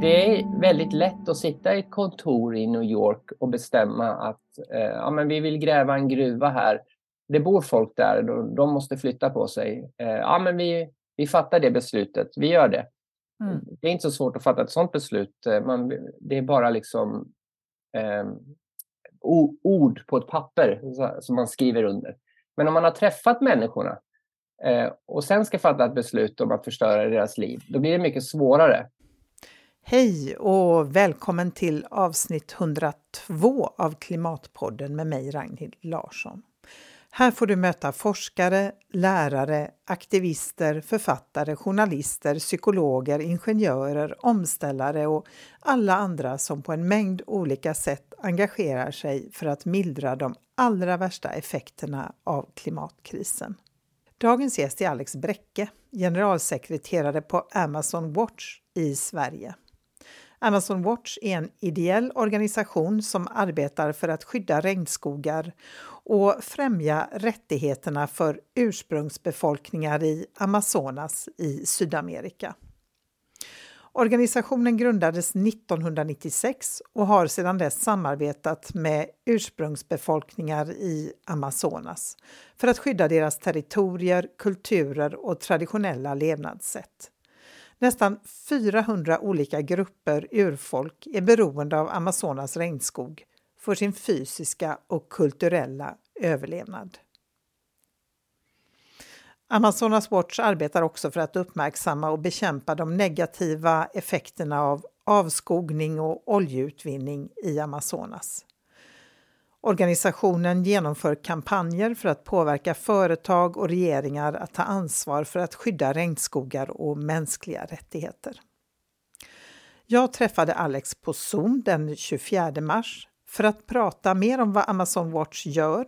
Eh, det är väldigt lätt att sitta i ett kontor i New York och bestämma att eh, ja, men vi vill gräva en gruva här. Det bor folk där, de måste flytta på sig. Eh, ja, men vi, vi fattar det beslutet, vi gör det. Mm. Det är inte så svårt att fatta ett sådant beslut. Man, det är bara liksom eh, ord på ett papper som man skriver under. Men om man har träffat människorna eh, och sen ska fatta ett beslut om att förstöra deras liv, då blir det mycket svårare. Hej och välkommen till avsnitt 102 av Klimatpodden med mig Ragnhild Larsson. Här får du möta forskare, lärare, aktivister, författare, journalister, psykologer, ingenjörer, omställare och alla andra som på en mängd olika sätt engagerar sig för att mildra de allra värsta effekterna av klimatkrisen. Dagens gäst är Alex Bräcke, generalsekreterare på Amazon Watch i Sverige. Amazon Watch är en ideell organisation som arbetar för att skydda regnskogar och främja rättigheterna för ursprungsbefolkningar i Amazonas i Sydamerika. Organisationen grundades 1996 och har sedan dess samarbetat med ursprungsbefolkningar i Amazonas för att skydda deras territorier, kulturer och traditionella levnadssätt. Nästan 400 olika grupper urfolk är beroende av Amazonas regnskog för sin fysiska och kulturella överlevnad. Amazonas Watch arbetar också för att uppmärksamma och bekämpa de negativa effekterna av avskogning och oljeutvinning i Amazonas. Organisationen genomför kampanjer för att påverka företag och regeringar att ta ansvar för att skydda regnskogar och mänskliga rättigheter. Jag träffade Alex på Zoom den 24 mars för att prata mer om vad Amazon Watch gör,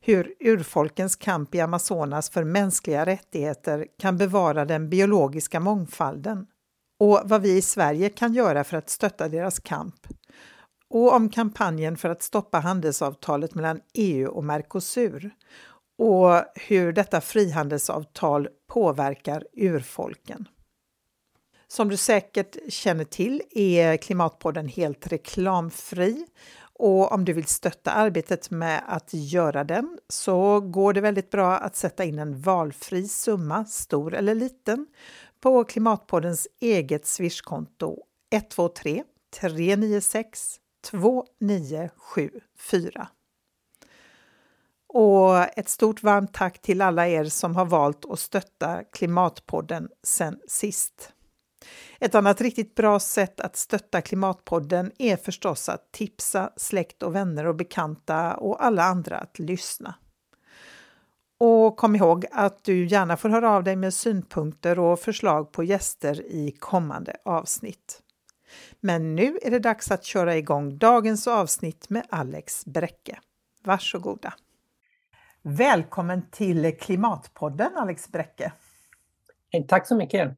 hur urfolkens kamp i Amazonas för mänskliga rättigheter kan bevara den biologiska mångfalden och vad vi i Sverige kan göra för att stötta deras kamp och om kampanjen för att stoppa handelsavtalet mellan EU och Mercosur och hur detta frihandelsavtal påverkar urfolken. Som du säkert känner till är Klimatpodden helt reklamfri och om du vill stötta arbetet med att göra den så går det väldigt bra att sätta in en valfri summa, stor eller liten, på Klimatpoddens eget swishkonto 123 396 2974. Och ett stort varmt tack till alla er som har valt att stötta Klimatpodden sen sist. Ett annat riktigt bra sätt att stötta Klimatpodden är förstås att tipsa släkt och vänner och bekanta och alla andra att lyssna. Och kom ihåg att du gärna får höra av dig med synpunkter och förslag på gäster i kommande avsnitt. Men nu är det dags att köra igång dagens avsnitt med Alex Bräcke. Varsågoda! Välkommen till Klimatpodden Alex Bräcke. Hey, tack så mycket!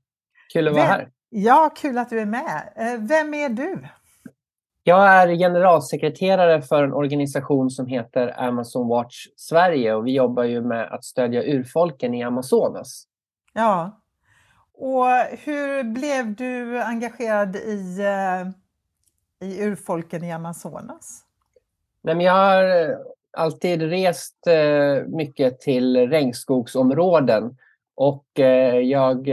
Kul att vara här. Ja, kul att du är med. Eh, vem är du? Jag är generalsekreterare för en organisation som heter Amazon Watch Sverige och vi jobbar ju med att stödja urfolken i Amazonas. Ja, och hur blev du engagerad i, eh, i urfolken i Amazonas? Nej, men jag har eh, alltid rest eh, mycket till regnskogsområden och jag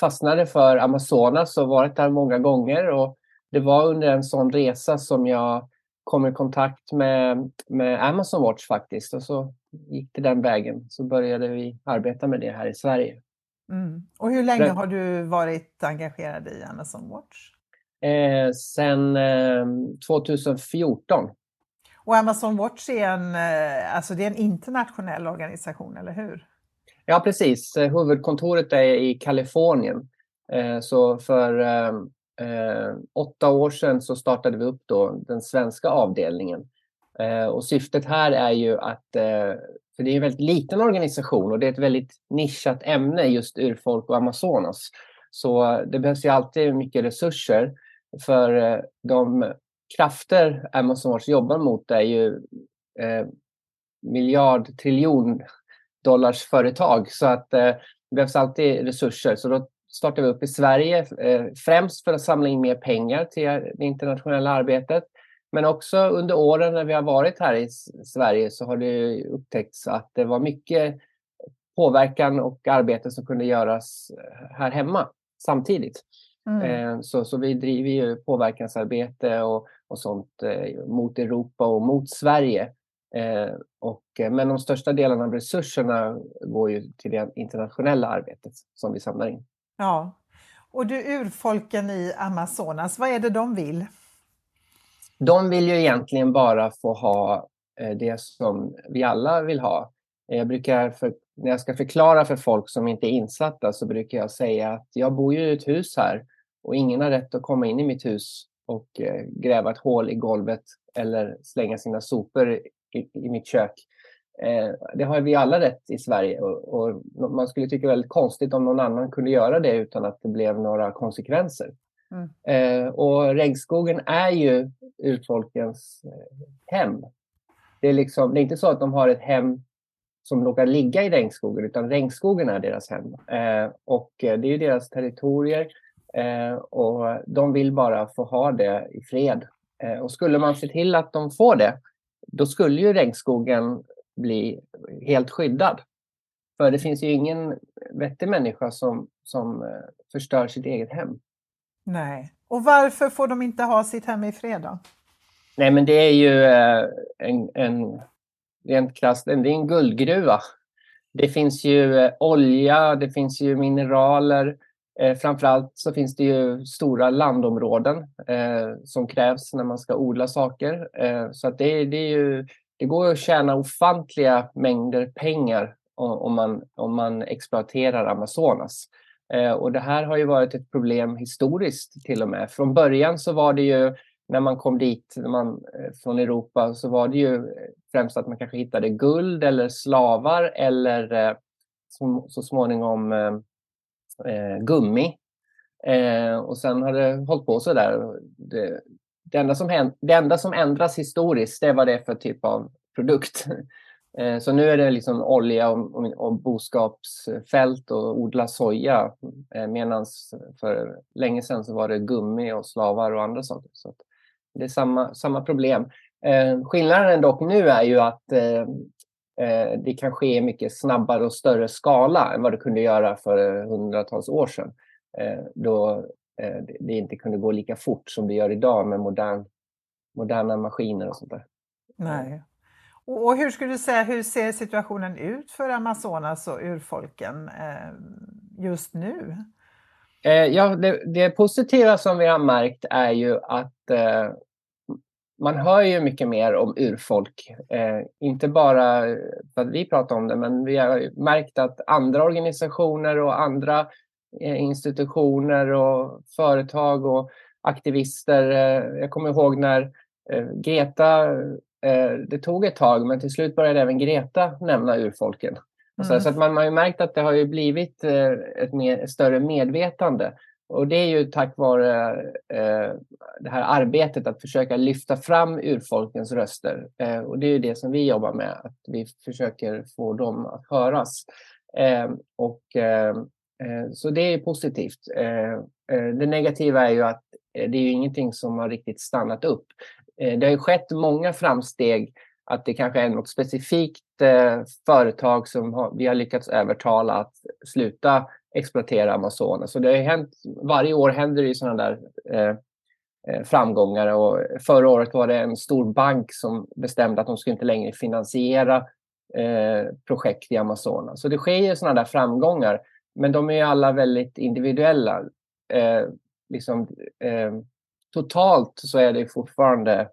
fastnade för Amazonas och varit där många gånger. Och det var under en sån resa som jag kom i kontakt med, med Amazon Watch faktiskt. Och så gick det den vägen. Så började vi arbeta med det här i Sverige. Mm. Och hur länge har du varit engagerad i Amazon Watch? Eh, sen eh, 2014. Och Amazon Watch är en, eh, alltså det är en internationell organisation, eller hur? Ja, precis. Eh, huvudkontoret är i Kalifornien. Eh, så för eh, åtta år sedan så startade vi upp då den svenska avdelningen. Och syftet här är ju att för det är en väldigt liten organisation och det är ett väldigt nischat ämne just urfolk och Amazonas. Så eh, det behövs ju alltid mycket resurser för eh, de krafter Amazonas jobbar mot är ju eh, miljard, triljon dollars företag så att eh, det behövs alltid resurser. Så då startade vi upp i Sverige, eh, främst för att samla in mer pengar till det internationella arbetet. Men också under åren när vi har varit här i Sverige så har det upptäckts att det var mycket påverkan och arbete som kunde göras här hemma samtidigt. Mm. Så, så vi driver ju påverkansarbete och, och sånt mot Europa och mot Sverige. Eh, och, eh, men de största delarna av resurserna går ju till det internationella arbetet som vi samlar in. Ja, och du urfolken i Amazonas, vad är det de vill? De vill ju egentligen bara få ha eh, det som vi alla vill ha. Jag brukar, för, när jag ska förklara för folk som inte är insatta, så brukar jag säga att jag bor ju i ett hus här och ingen har rätt att komma in i mitt hus och eh, gräva ett hål i golvet eller slänga sina sopor i, i mitt kök. Eh, det har vi alla rätt i Sverige och, och, man skulle tycka väldigt konstigt om någon annan kunde göra det utan att det blev några konsekvenser. Mm. Eh, och regnskogen är ju urfolkens eh, hem. Det är, liksom, det är inte så att de har ett hem som råkar ligga i regnskogen utan regnskogen är deras hem. Eh, och eh, det är deras territorier eh, och de vill bara få ha det i fred. Eh, och skulle man se till att de får det då skulle ju regnskogen bli helt skyddad. För det finns ju ingen vettig människa som, som eh, förstör sitt eget hem. Nej. Och varför får de inte ha sitt hem i fred då? Nej, men det är ju eh, en, en rent krasst, det är en guldgruva. Det finns ju eh, olja, det finns ju mineraler, Eh, framförallt så finns det ju stora landområden eh, som krävs när man ska odla saker. Eh, så att det, det, är ju, det går att tjäna ofantliga mängder pengar om man, om man exploaterar Amazonas. Eh, och det här har ju varit ett problem historiskt till och med. Från början så var det ju när man kom dit när man, eh, från Europa så var det ju eh, främst att man kanske hittade guld eller slavar eller så, så småningom eh, gummi. Eh, och sen har det hållit på så där. Det, det, enda som händ, det enda som ändras historiskt, det är vad det är för typ av produkt. Eh, så nu är det liksom olja och, och, boskapsfält och odla soja. Eh, Medan för länge sedan så var det gummi och slavar och andra saker. Så det är samma, samma problem. Eh, skillnaden dock nu är ju att det kan ske i mycket snabbare och större skala än vad det kunde göra för hundratals år sedan. Då det inte kunde gå lika fort som det gör idag med modern, moderna maskiner och sånt där. Nej. Och hur skulle du säga, hur ser situationen ut för Amazonas och urfolken eh, just nu? Eh, ja, det, det, positiva som vi har märkt är ju att eh, man hör ju mycket mer om urfolk. Eh, inte bara för att vi pratar om det, men vi har märkt att andra organisationer och andra eh, institutioner och företag och aktivister. Eh, jag kommer ihåg när eh, Greta, det tog ett tag, men till slut började även Greta nämna urfolken. Mm. Så, att man, man har ju märkt att det har ju blivit eh, ett mer, större medvetande. Och det är ju tack vare eh, det här arbetet att försöka lyfta fram urfolkens röster. Eh, och det är det som vi jobbar med, att vi försöker få dem att höras. Eh, och, eh, eh, så det är positivt. Eh, det negativa är ju att det är ingenting som har riktigt stannat upp. Eh, det har ju skett många framsteg att det kanske är något specifikt eh, företag som har, vi har lyckats övertala att sluta exploatera Amazonas. Så det har hänt, varje år händer det sådana där eh, eh, framgångar och förra året var det en stor bank som bestämde att de skulle inte längre finansiera eh, projekt i Amazonas. Så det sker ju sådana där framgångar, men de är alla väldigt individuella. Eh, liksom, eh, totalt så är det fortfarande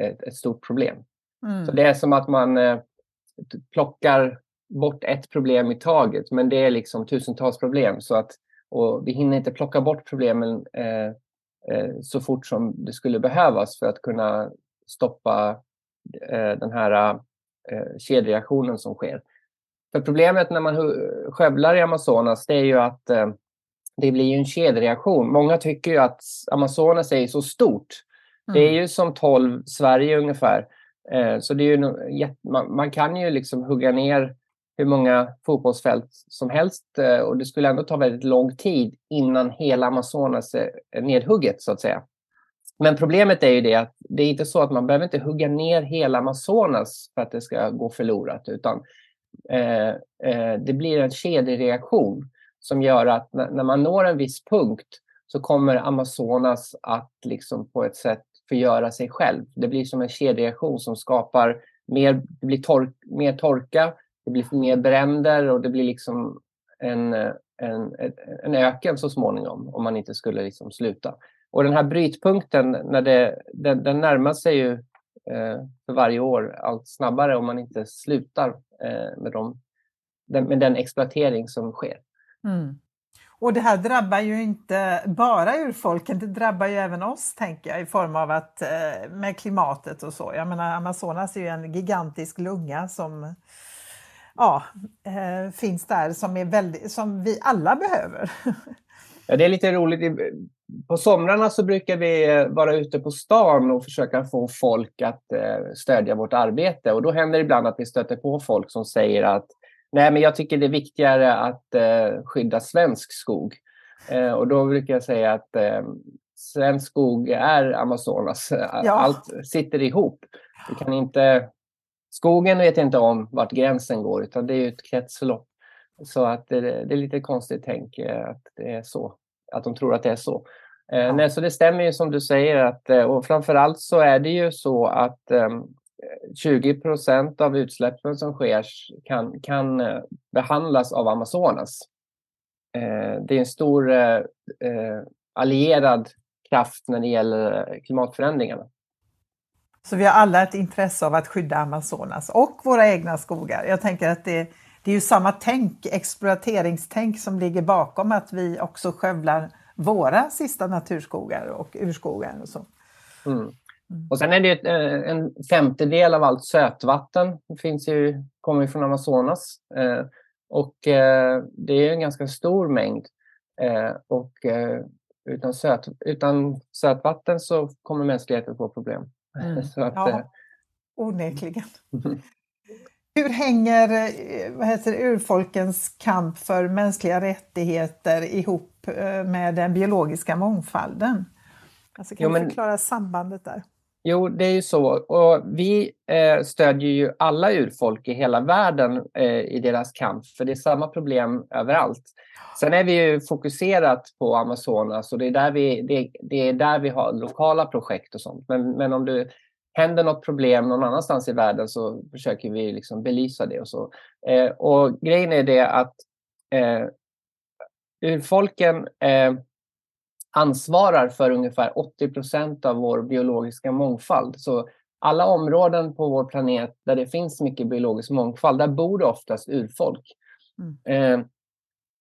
ett, ett stort problem. Mm. Så det är som att man eh, plockar bort ett problem i taget, men det är liksom tusentals problem. Så att, och vi hinner inte plocka bort problemen eh, eh, så fort som det skulle behövas för att kunna stoppa eh, den här eh, kedjereaktionen som sker. För problemet när man skövlar i Amazonas det är ju att eh, det blir en kedjereaktion. Många tycker ju att Amazonas är så stort. Mm. Det är mm. ju som 12 Sverige ungefär. Eh, så det är ju, man, man kan ju liksom hugga ner hur många fotbollsfält som helst och det skulle ändå ta väldigt lång tid innan hela Amazonas är nedhugget så att säga. Men problemet är ju det att det är inte så att man behöver inte hugga ner hela Amazonas för att det ska gå förlorat, utan eh, eh, det blir en kedjereaktion som gör att när, man når en viss punkt så kommer Amazonas att liksom på ett sätt förgöra sig själv. Det blir som en kedjereaktion som skapar mer, det blir tork, mer torka, det blir mer bränder och det blir liksom en, en, en öken så småningom om man inte skulle liksom sluta. Och den här brytpunkten, när det, den, den närmar sig ju eh, för varje år allt snabbare om man inte slutar eh, med, dem, den, med den exploatering som sker. Mm. Och det här drabbar ju inte bara urfolken, det drabbar ju även oss tänker jag i form av att eh, med klimatet och så. Jag menar Amazonas är ju en gigantisk lunga som ja, eh, finns där som, är väldigt, som vi alla behöver. Ja, det är lite roligt. På somrarna så brukar vi eh, vara ute på stan och försöka få folk att stödja vårt arbete. Och då händer det ibland att vi stöter på folk som säger att nej, men jag tycker det är viktigare att eh, skydda svensk skog. Och då brukar jag säga att svensk skog är Amazonas. Ja. Allt sitter ihop. Vi kan inte... Skogen vet inte om vart gränsen går, utan det är ett kretslopp. Så att det, det är lite konstigt tänk att det är så, att de tror att det är så. Eh, ja. Nej, så det stämmer ju som du säger att, eh, och framförallt så är det ju så att um, 20 procent av utsläppen som sker kan, kan uh, behandlas av Amazonas. Uh, det är en stor uh, allierad kraft när det gäller klimatförändringarna. Så vi har alla ett intresse av att skydda Amazonas och våra egna skogar. Jag tänker att det det är ju samma tänk, exploateringstänk som ligger bakom att vi också skövlar våra sista naturskogar och urskogar och så. Mm. Mm. Och sen är det eh, en femtedel av allt sötvatten finns ju, kommer från Amazonas. Eh, och eh, det är en ganska stor mängd. Och utan, söt, utan sötvatten så kommer mänskligheten få problem. Mm. så att, ja, onekligen. Hur hänger vad heter det, urfolkens kamp för mänskliga rättigheter ihop med den biologiska mångfalden? Alltså kan jo, du förklara sambandet där? Jo, det är ju så. Och vi eh, stödjer ju alla urfolk i hela världen eh, i deras kamp, för det är samma problem överallt. Sen är vi ju fokuserat på Amazonas och det är där vi, det, det är där vi har lokala projekt och sånt. Men, men om det händer något problem någon annanstans i världen så försöker vi liksom belysa det. Och, så. Eh, och grejen är det att eh, urfolken eh, ansvarar för ungefär 80 procent av vår biologiska mångfald. Så alla områden på vår planet där det finns mycket biologisk mångfald, där bor det oftast urfolk. Mm. Eh,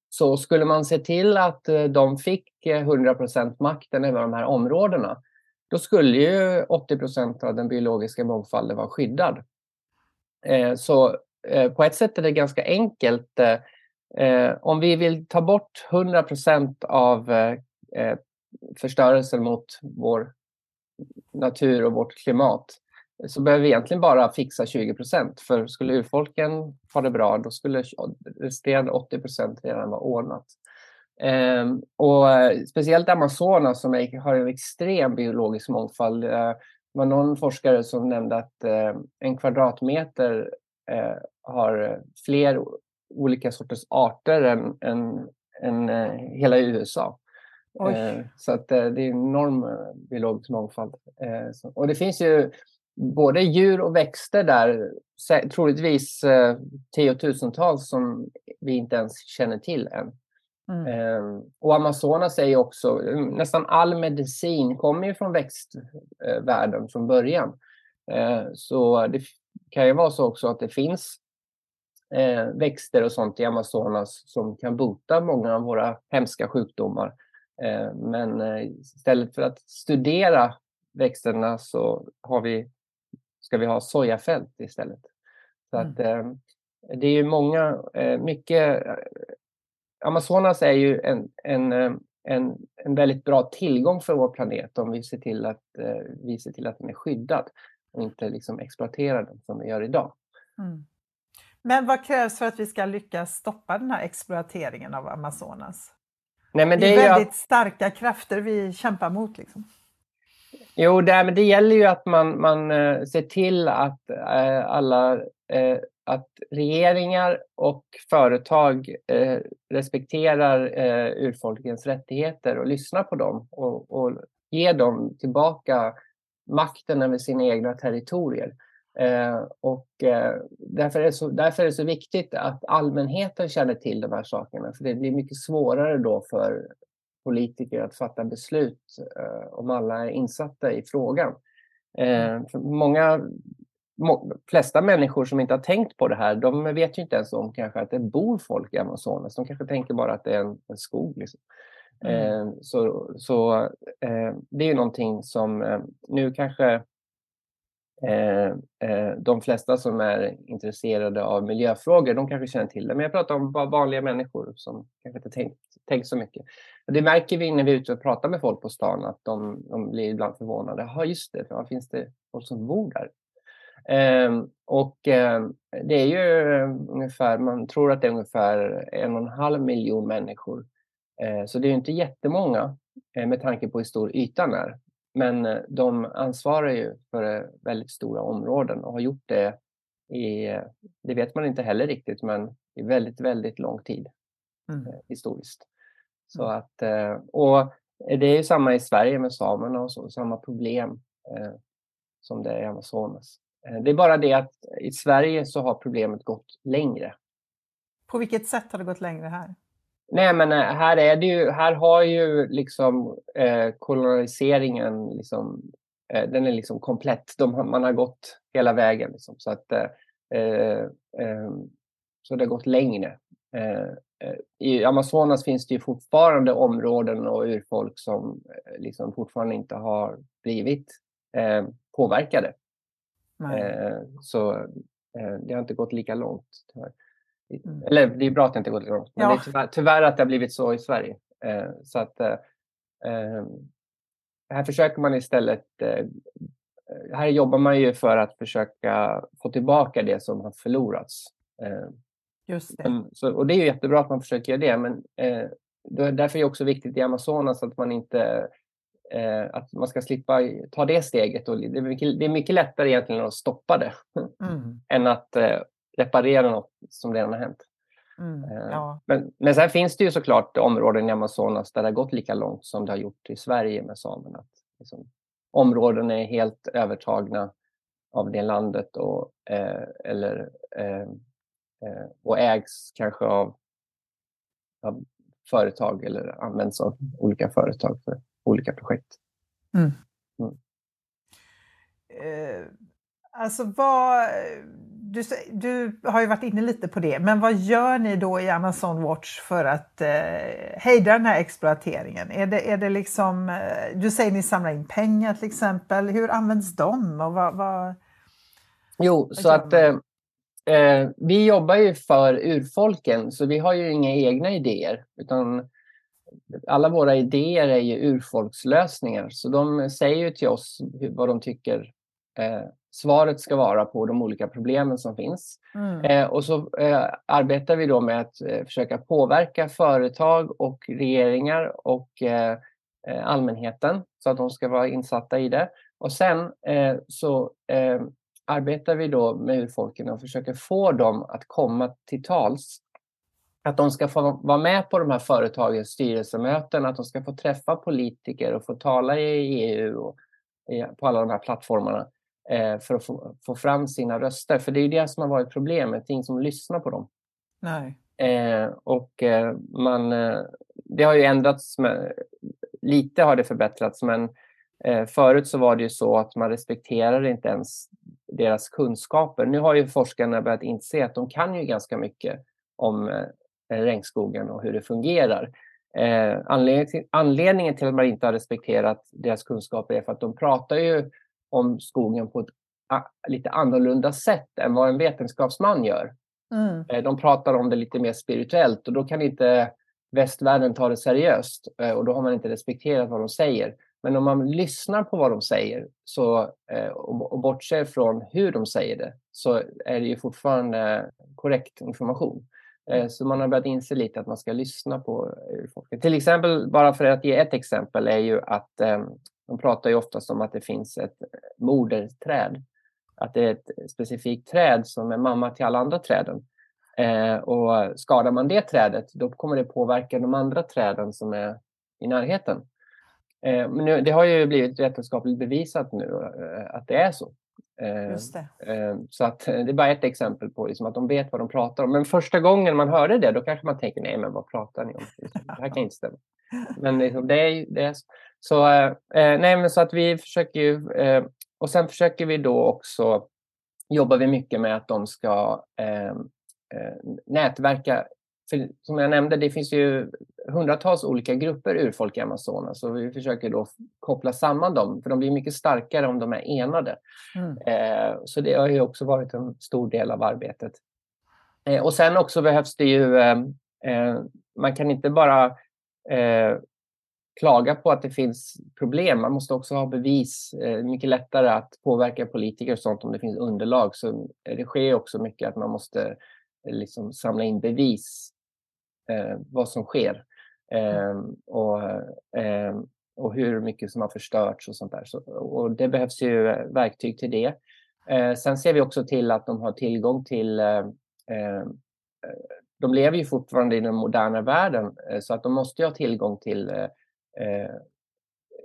så skulle man se till att eh, de fick 100 eh, procent makten över de här områdena, då skulle ju 80 procent av den biologiska mångfalden vara skyddad. Eh, så eh, på ett sätt är det ganska enkelt. Om vi vill ta bort 100 procent av Eh, förstörelsen mot vår natur och vårt klimat så behöver vi egentligen bara fixa 20 procent. För skulle urfolken ha det bra, då skulle resterande 80 procent redan vara ordnat. Eh, och eh, speciellt Amazonas som är, har en extrem biologisk mångfald. Eh, det var någon forskare som nämnde att eh, en kvadratmeter eh, har fler olika sorters arter än, än, än eh, hela USA. Oj. Så att det är enorm biologisk mångfald. Och det finns ju både djur och växter där, troligtvis tiotusentals som vi inte ens känner till än. Mm. Eh, och Amazonas är ju också, nästan all medicin kommer ju från växtvärlden från början. Eh, så det kan ju vara så också att det finns eh, växter och sånt i Amazonas som kan bota många av våra hemska sjukdomar. Eh, men eh, istället för att studera växterna så har vi, ska vi ha sojafält istället. Så mm. att, eh, det är ju många, mycket Amazonas är ju en, en, en, en väldigt bra tillgång för vår planet om vi ser till att, vi ser till att den är skyddad och inte liksom exploaterar den som vi gör idag. Mm. Men vad krävs för att vi ska lyckas stoppa den här exploateringen av Amazonas? Nej, men det, är, det är väldigt att... starka krafter vi kämpar mot. Liksom. Jo, det, men det gäller ju att man, man uh, ser till att uh, alla uh, att regeringar och företag respekterar urfolkens rättigheter och lyssnar på dem och, och ger dem tillbaka makten över sina egna territorier. Eh, och eh, därför, är det så, därför är det så viktigt att allmänheten känner till de här sakerna. För det blir mycket svårare då för politiker att fatta beslut eh, om alla är insatta i frågan. Eh, mm. för många, må, flesta människor som inte har tänkt på det här, de vet ju inte ens om kanske att det bor folk i Amazonas. De kanske tänker bara att det är en, en skog. Liksom. Mm. Eh, så så eh, det är ju någonting som nu kanske Eh, eh, Eh, eh, de flesta som är intresserade av miljöfrågor, de kanske känner till det. Men jag pratar om vanliga människor som kanske inte tänkt, tänkt så mycket. Och det märker vi när vi är ute och pratar med folk på stan, att de, de blir ibland förvånade. Ja, just det, för finns det folk som bor där? Eh, och eh, det är ju ungefär, man tror att det är ungefär en och en halv miljon människor. Eh, så det är inte jättemånga eh, med tanke på hur stor ytan är. Men eh, de ansvarar ju för eh, väldigt stora områden och har gjort det i, eh, det vet man inte heller riktigt, men i väldigt, väldigt lång tid mm. historiskt. Så mm. att, och det är ju samma i Sverige med samerna och så, samma problem eh, som det är i Amazonas. Det är bara det att i Sverige så har problemet gått längre. På vilket sätt har det gått längre här? Nej, men eh, här, är det ju, här har ju liksom eh, koloniseringen, liksom, eh, den är liksom komplett. De, man har gått hela vägen. Liksom, så, att, eh, eh, eh så det har gått längre. I Amazonas finns det ju fortfarande områden och urfolk som liksom fortfarande inte har blivit påverkade. så det har inte gått lika långt. Tyvärr. Mm. Eller det är bra att det inte gått långt, men ja. det är tyvärr, tyvärr, att det har blivit så i Sverige. Eh, så att, eh, eh här försöker man istället eh, här jobbar man ju för att försöka få tillbaka det som har förlorats. Eh, Just det. Men, så, och det är ju jättebra att man försöker göra det, men eh, därför är det också viktigt i Amazonas att man inte eh, att man ska slippa ta det steget. Och det, är mycket, det är mycket lättare egentligen att stoppa det mm. än att eh, reparera något som redan har hänt. Mm, eh, ja. men, men sen finns det ju såklart områden i Amazonas där det har gått lika långt som det har gjort i Sverige med samerna. Liksom, områden är helt övertagna av det landet och, eh, eller, eh, eh, och ägs kanske av, av, företag eller används av olika företag för olika projekt. Mm. Mm. Eh, alltså vad du, du, har ju varit inne lite på det, men vad gör ni då i Amazon Watch för att eh, hejda den här exploateringen? Är det, är det liksom, eh, du säger ni samlar in pengar till exempel, hur används de? Och vad, vad jo, vad så att eh, eh, vi jobbar ju för urfolken, så vi har ju inga egna idéer, utan alla våra idéer är ju urfolkslösningar, så de säger ju till oss vad de tycker eh, svaret ska vara på de olika problemen som finns. Mm. Eh, och så eh, arbetar vi då med att eh, försöka påverka företag och regeringar och eh, eh, allmänheten så att de ska vara insatta i det. Och sen eh, så arbetar vi då med urfolken och försöker få dem att komma till tals. Att de ska få vara med på de här företagens styrelsemöten, att de ska få träffa politiker och få tala i EU och på alla de här plattformarna för att få, få, fram sina röster. För det är det som har varit problemet, det är ingen som lyssnar på dem. Nej. Eh, och eh, man, eh, det har ju ändrats, med, lite har det förbättrats, men eh, förut så var det ju så att man respekterade inte ens deras kunskaper. Nu har ju forskarna börjat inse att de kan ju ganska mycket om eh, regnskogen och hur det fungerar. Eh, anledningen, till, anledningen till att man inte har respekterat deras kunskaper är för att de pratar ju om skogen på ett lite annorlunda sätt än vad en vetenskapsman gör. Mm. Eh, de pratar om det lite mer spirituellt och då kan inte västvärlden ta det seriöst eh, och då har man inte respekterat vad de säger. Men om man lyssnar på vad de säger så, eh, och bortser från hur de säger det så är det ju fortfarande korrekt information. Eh, så man har börjat inse lite att man ska lyssna på urfolket. Till exempel, bara för att ge ett exempel, är ju att de pratar ju oftast om att det finns ett moderträd. Att det är ett specifikt träd som är mamma till alla andra träden. Eh, och skadar man det trädet, då kommer det påverka de andra träden som är i närheten. Eh, men nu, det har ju blivit vetenskapligt bevisat nu eh, att det är så. Eh, det. Eh, så att, det är bara ett exempel på liksom, att de vet vad de pratar om. Men första gången man hörde det, då kanske man tänker, nej men vad pratar ni om? Det här kan inte stämma. Men liksom, det är, det är så. Så eh, nej, men så att vi försöker ju, och sen försöker vi då också, jobbar vi mycket med att de ska eh, nätverka för som jag nämnde, det finns ju hundratals olika grupper urfolk i Amazonas så vi försöker då koppla samman dem för de blir mycket starkare om de är enade. Mm. Eh, så det har ju också varit en stor del av arbetet. Eh, och sen också behövs det ju, eh, eh man kan inte bara eh, klaga på att det finns problem. Man måste också ha bevis. Eh, mycket lättare att påverka politiker och sånt om det finns underlag. Så det sker också mycket att man måste liksom samla in bevis eh, vad som sker eh, och, eh, och hur mycket som har förstörts och sånt där. Så, och det behövs ju verktyg till det. Eh, sen ser vi också till att de har tillgång till eh, eh, de lever ju fortfarande i den moderna världen så att de måste ha tillgång till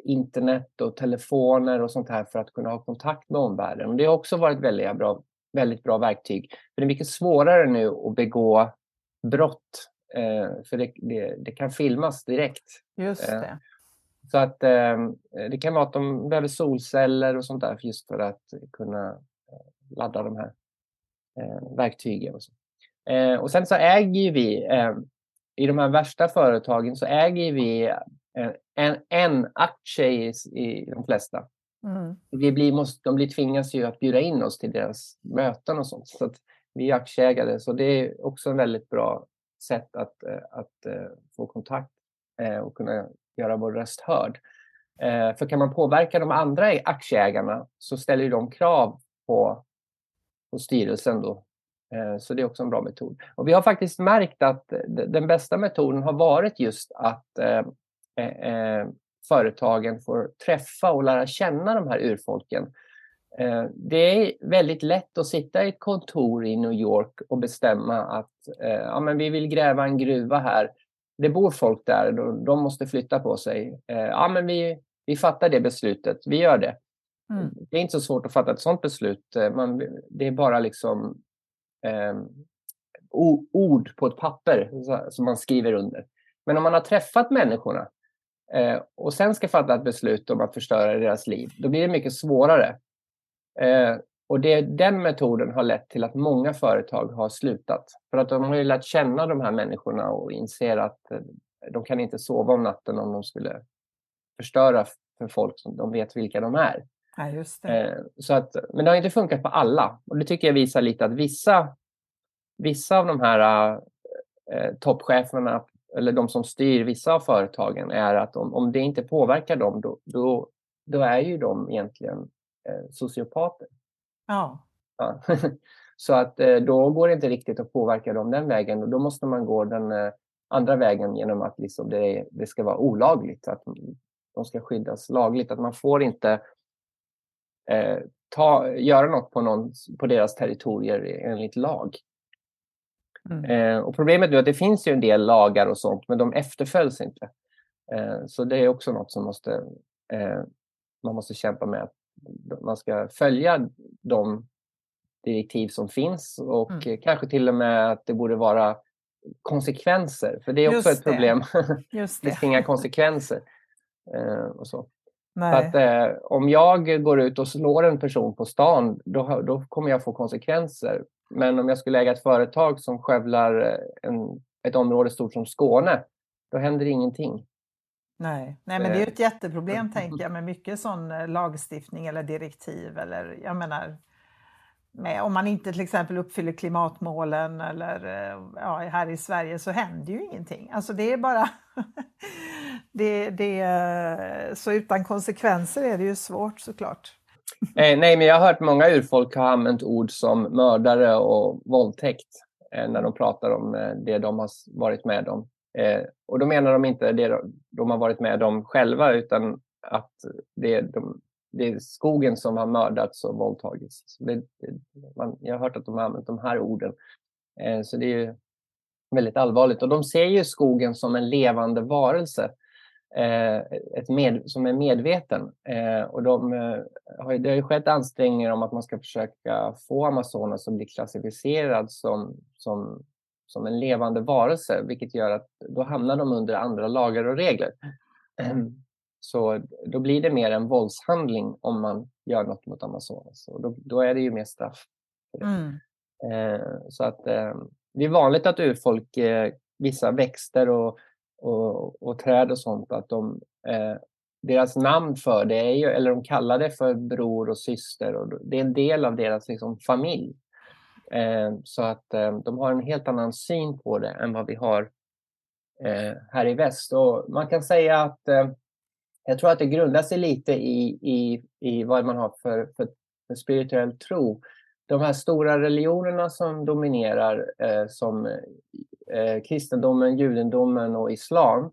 internet och telefoner och sånt här för att kunna ha kontakt med omvärlden. Och det har också varit väldigt bra, väldigt bra verktyg. För det är mycket svårare nu att begå brott Eh, för det, det, det, kan filmas direkt. Just eh, det. Så att eh, det kan vara att de behöver solceller och sånt där just för att kunna eh, ladda de här eh, verktygen. Och, så. Eh, och sen så äger vi, i de här värsta företagen så äger vi en, en aktie i, i de flesta. Mm. Vi blir, måste, de blir tvingas ju att bjuda in oss till deras möten och sånt. Så att vi är aktieägare, så det är också en väldigt bra sätt att, eh, att eh, få kontakt eh, och kunna göra vår röst hörd. För kan man påverka de andra aktieägarna så ställer de krav på, på styrelsen. Då. Så det är också en bra metod. Och vi har faktiskt märkt att den bästa metoden har varit just att företagen får träffa och lära känna de här urfolken Eh, det är väldigt lätt att sitta i ett kontor i New York och bestämma att eh, ja, men vi vill gräva en gruva här. Det bor folk där, de måste flytta på sig. Eh, ja, men vi, vi fattar det beslutet, vi gör det. Mm. Det är inte så svårt att fatta ett sådant beslut. Man, det är bara liksom eh, ord på ett papper som man skriver under. Men om man har träffat människorna eh, och sen ska fatta ett beslut om att förstöra deras liv, då blir det mycket svårare. Eh, och det, den metoden har lett till att många företag har slutat. För att de har ju lärt känna de här människorna och inser att eh, de kan inte sova om natten om de skulle förstöra för folk som de vet vilka de är. Ja, just det. Eh, så att, men det har inte funkat på alla. Och det tycker jag visar lite att vissa, vissa av de här eh, toppcheferna eller de som styr vissa av företagen är att om, om det inte påverkar dem då, då, då är ju de egentligen eh, sociopater. Ja. ja. Så att eh, då går det inte riktigt att påverka dem den vägen och då måste man gå den eh, andra vägen genom att liksom det, det ska vara olagligt, att de ska skyddas lagligt, att man får inte eh, ta, göra något på, någon, på deras territorier enligt lag. Mm. Eh, och problemet är att det finns ju en del lagar och sånt, men de efterföljs inte. Eh, så det är också något som måste, eh, man måste kämpa med man ska följa de direktiv som finns och mm. kanske till och med att det borde vara konsekvenser, för det är också Just ett det. problem. Just det. finns inga konsekvenser. Och så. Att, eh, om jag går ut och slår en person på stan, då, då kommer jag få konsekvenser. Men om jag skulle äga ett företag som skövlar eh, en, ett område stort som Skåne, då händer ingenting. Nej, Nej men det är eh, ett jätteproblem tänker jag med mycket sån eh, lagstiftning eller direktiv eller jag menar med, om man inte till exempel uppfyller klimatmålen eller ja, här i Sverige så händer ju ingenting. Alltså det är bara det, det, så utan konsekvenser är det ju svårt såklart. Eh, nej, men jag har hört många urfolk ha använt ord som mördare och våldtäkt eh, när de pratar om eh, det de har varit med om. Eh, och då menar de inte det de har varit med om själva utan att det är, de, det är skogen som har mördats och våldtagits. Så det, man, jag har hört att de har använt de här orden. Eh, så det är väldigt allvarligt. Och de ser ju skogen som en levande varelse eh, ett med, som är medveten. Eh, och de, eh, har, det har ju skett ansträngningar om att man ska försöka få Amazonas att bli klassificerad som, som, som en levande varelse, vilket gör att då hamnar de under andra lagar och regler. Så då blir det mer en våldshandling om man gör något mot Amazonas. Och då, då är det ju mer straff. Mm. Eh, så att eh, det är vanligt att urfolk, eh, vissa växter och, och, och, träd och sånt, att de, eh, deras namn för det är ju, eller de kallar det för bror och syster och det är en del av deras liksom, familj. Eh, så att eh, de har en helt annan syn på det än vad vi har eh, här i väst. Och man kan säga att eh, jag tror att det grundar sig lite i, i, i vad man har för, för, för spirituell tro. De här stora religionerna som dominerar eh, som eh, kristendomen, judendomen och islam.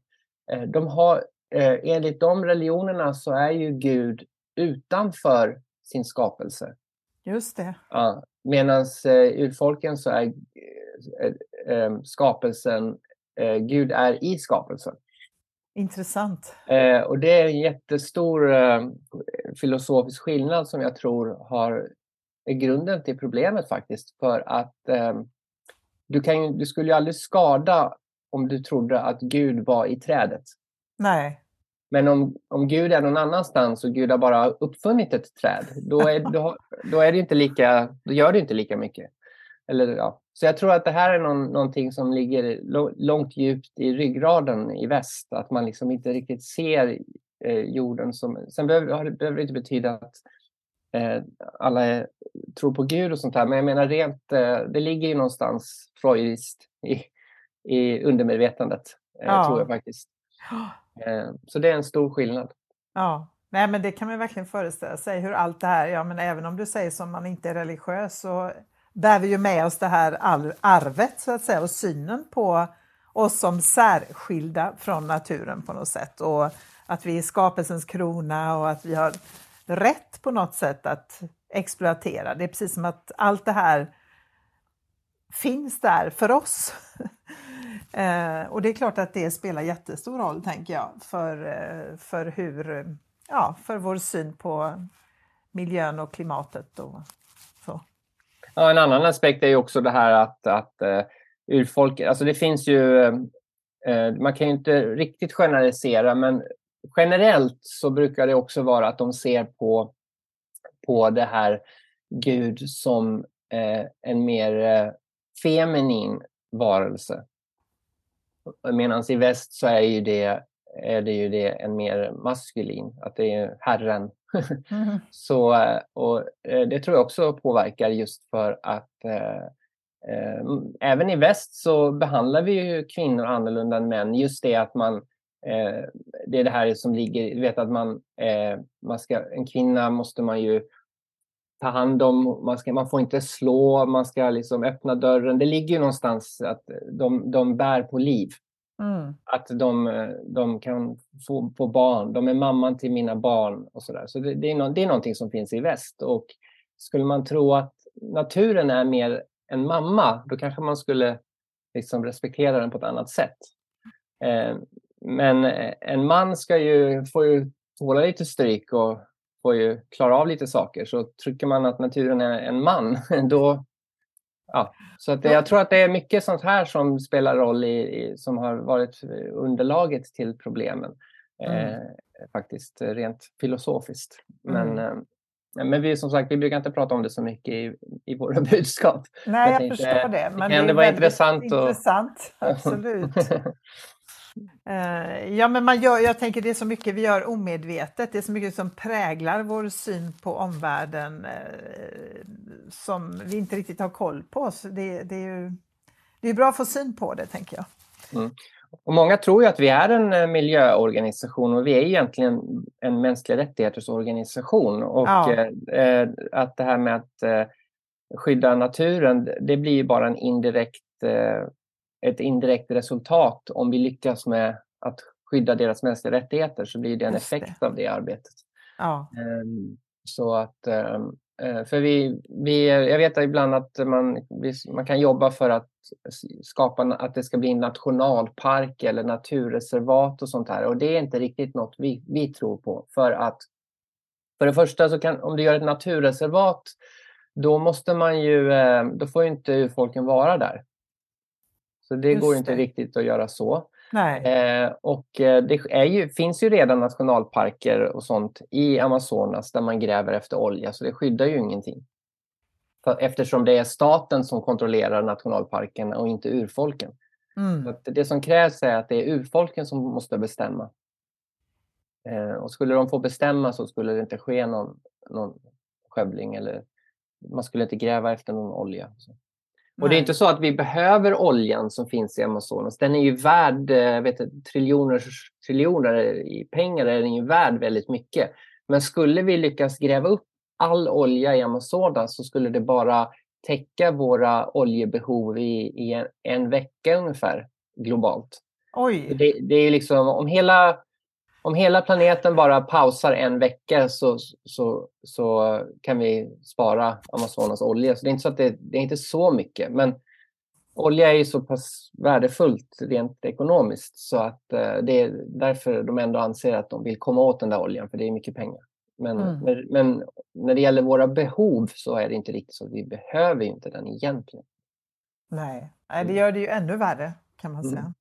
Eh, de har, eh, enligt de religionerna så är ju Gud utanför sin skapelse. Just det. Ja, Medan eh, urfolken så är eh, eh, skapelsen, Gud är i skapelsen. Intressant. Eh, och det är en jättestor eh, filosofisk skillnad som jag tror har, är grunden till problemet faktiskt. För att eh, du, kan, du skulle ju aldrig skada om du trodde att Gud var i trädet. Nej. Men om, om Gud är någon annanstans och Gud har bara uppfunnit ett träd, då, är, då, då, är det inte lika, då gör det inte lika mycket. Eller, ja. Så jag tror att det här är någon, någonting som ligger långt djupt i ryggraden i väst, att man liksom inte riktigt ser eh, jorden som... Sen behöver, behöver det inte betyda att alla är, tror på Gud och sånt här, men jag menar rent, eh, det ligger ju någonstans freudiskt i, i undermedvetandet, eh, ja. tror jag faktiskt. Eh, så det är en stor skillnad. Ja, Nej, men det kan man verkligen föreställa sig hur allt det här, ja men även om du säger som man inte är religiös så bär vi ju med oss det här arvet så att säga och synen på oss som särskilda från naturen på något sätt och att vi är skapelsens krona och att vi har rätt på något sätt att exploatera. Det är precis som att allt det här finns där för oss. eh, och det är klart att det spelar jättestor roll, tänker jag, för, eh, för, hur, ja, för vår syn på miljön och klimatet och så. Ja, en annan aspekt är ju också det här att, att uh, urfolk, alltså det finns ju, uh, man kan ju inte riktigt generalisera, men generellt så brukar det också vara att de ser på, på det här Gud som uh, en mer feminin varelse. Medan i väst så är, ju det, är det ju det en mer maskulin, att det är Herren Mm. så, eh, och eh, det tror jag också påverkar just för att eh, eh, även i väst så behandlar vi ju kvinnor annorlunda än män. Just det att man eh, det är det här som ligger, du vet att man, eh, man ska, en kvinna måste man ju ta hand om, man, ska, man får inte slå, man ska liksom öppna dörren. Det ligger ju någonstans att de, de bär på liv. Mm. Att de, de kan få, få barn, de är mamman till mina barn och sådär. Så det, det, är no, det är någonting som finns i väst. Och skulle man tro att naturen är mer en mamma, då kanske man skulle liksom respektera den på ett annat sätt. Eh, men en man ska ju, får ju tåla lite stryk och får ju klara av lite saker. Så tycker man att naturen är en man, då, Ja, så att jag tror att det är mycket sånt här som spelar roll i, i som har varit underlaget till problemen. Mm. Eh, faktiskt rent filosofiskt. Men, mm. eh, men vi som sagt, vi brukar inte prata om det så mycket i, i våra budskap. Nej, jag, jag tänkte, förstår det. Men det, det var intressant. intressant och... Absolut. Uh, ja, men man gör, jag tänker det är så mycket vi gör omedvetet. Det är så mycket som präglar vår syn på omvärlden uh, som vi inte riktigt har koll på. Så det, det är ju det är bra att få syn på det, tänker jag. Mm. Och många tror ju att vi är en eh, miljöorganisation och vi är egentligen en mänskliga rättigheters organisation. Och ja. eh, att det här med att eh, skydda naturen, det blir bara en indirekt, eh, ett indirekt resultat om vi lyckas med att skydda deras mänskliga rättigheter så blir det en effekt det. av det arbetet. Ja. Ehm, så att ehm, Eh, för vi, vi, jag vet ibland att man, man kan jobba för att skapa att det ska bli en nationalpark eller naturreservat och sånt här. Och det är inte riktigt något vi, vi tror på. För att för det första, så kan, om du gör ett naturreservat, då måste man ju, eh, då får ju inte urfolken vara där. Så det Just går inte det. riktigt att göra så. Eh, och eh, det ju, finns ju redan nationalparker och sånt i Amazonas där man gräver efter olja, så det skyddar ju ingenting. För, eftersom det är staten som kontrollerar nationalparkerna och inte urfolken. Mm. det som krävs är att det är urfolken som måste bestämma. Eh, och skulle de få bestämma så skulle det inte ske någon, någon skövling eller man skulle inte gräva efter någon olja. Så. Och det är inte så att vi behöver oljan som finns i Amazonas. Den är ju värd eh, vet, triljoner, triljoner i pengar, är den ju värd väldigt mycket. Men skulle vi lyckas gräva upp all olja i Amazonas så skulle det bara täcka våra oljebehov i, i en, en vecka ungefär globalt. Oj. Det, det är liksom, om hela om hela planeten bara pausar en vecka så, så, så kan vi spara Amazonas olja. Så det är inte så, att det, det är inte så mycket. Men olja är ju så pass värdefullt rent ekonomiskt så att eh, det är därför de ändå anser att de vill komma åt den där oljan för det är mycket pengar. Men, mm. men, men, när det gäller våra behov så är det inte riktigt så. Vi behöver inte den egentligen. Nej, det mm. gör det ju ännu värre kan man säga. Mm.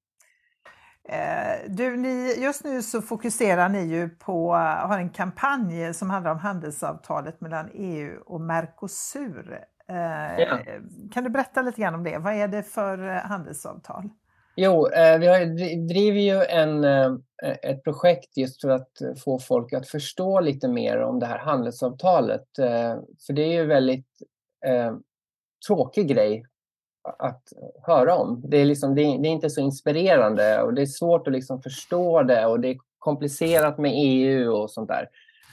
Eh, du, ni, just nu så fokuserar ni ju på, har en kampanj som handlar om handelsavtalet mellan EU och Mercosur. Eh, ja. Kan du berätta lite grann om det? Vad är det för eh, handelsavtal? Jo, vi har, driver ju en, ett projekt just för att få folk att förstå lite mer om det här handelsavtalet. För det är ju väldigt eh, tråkig grej att höra om. Det är, liksom, det är, det är, inte så inspirerande och det är svårt att liksom förstå det och det är komplicerat med EU och sånt där.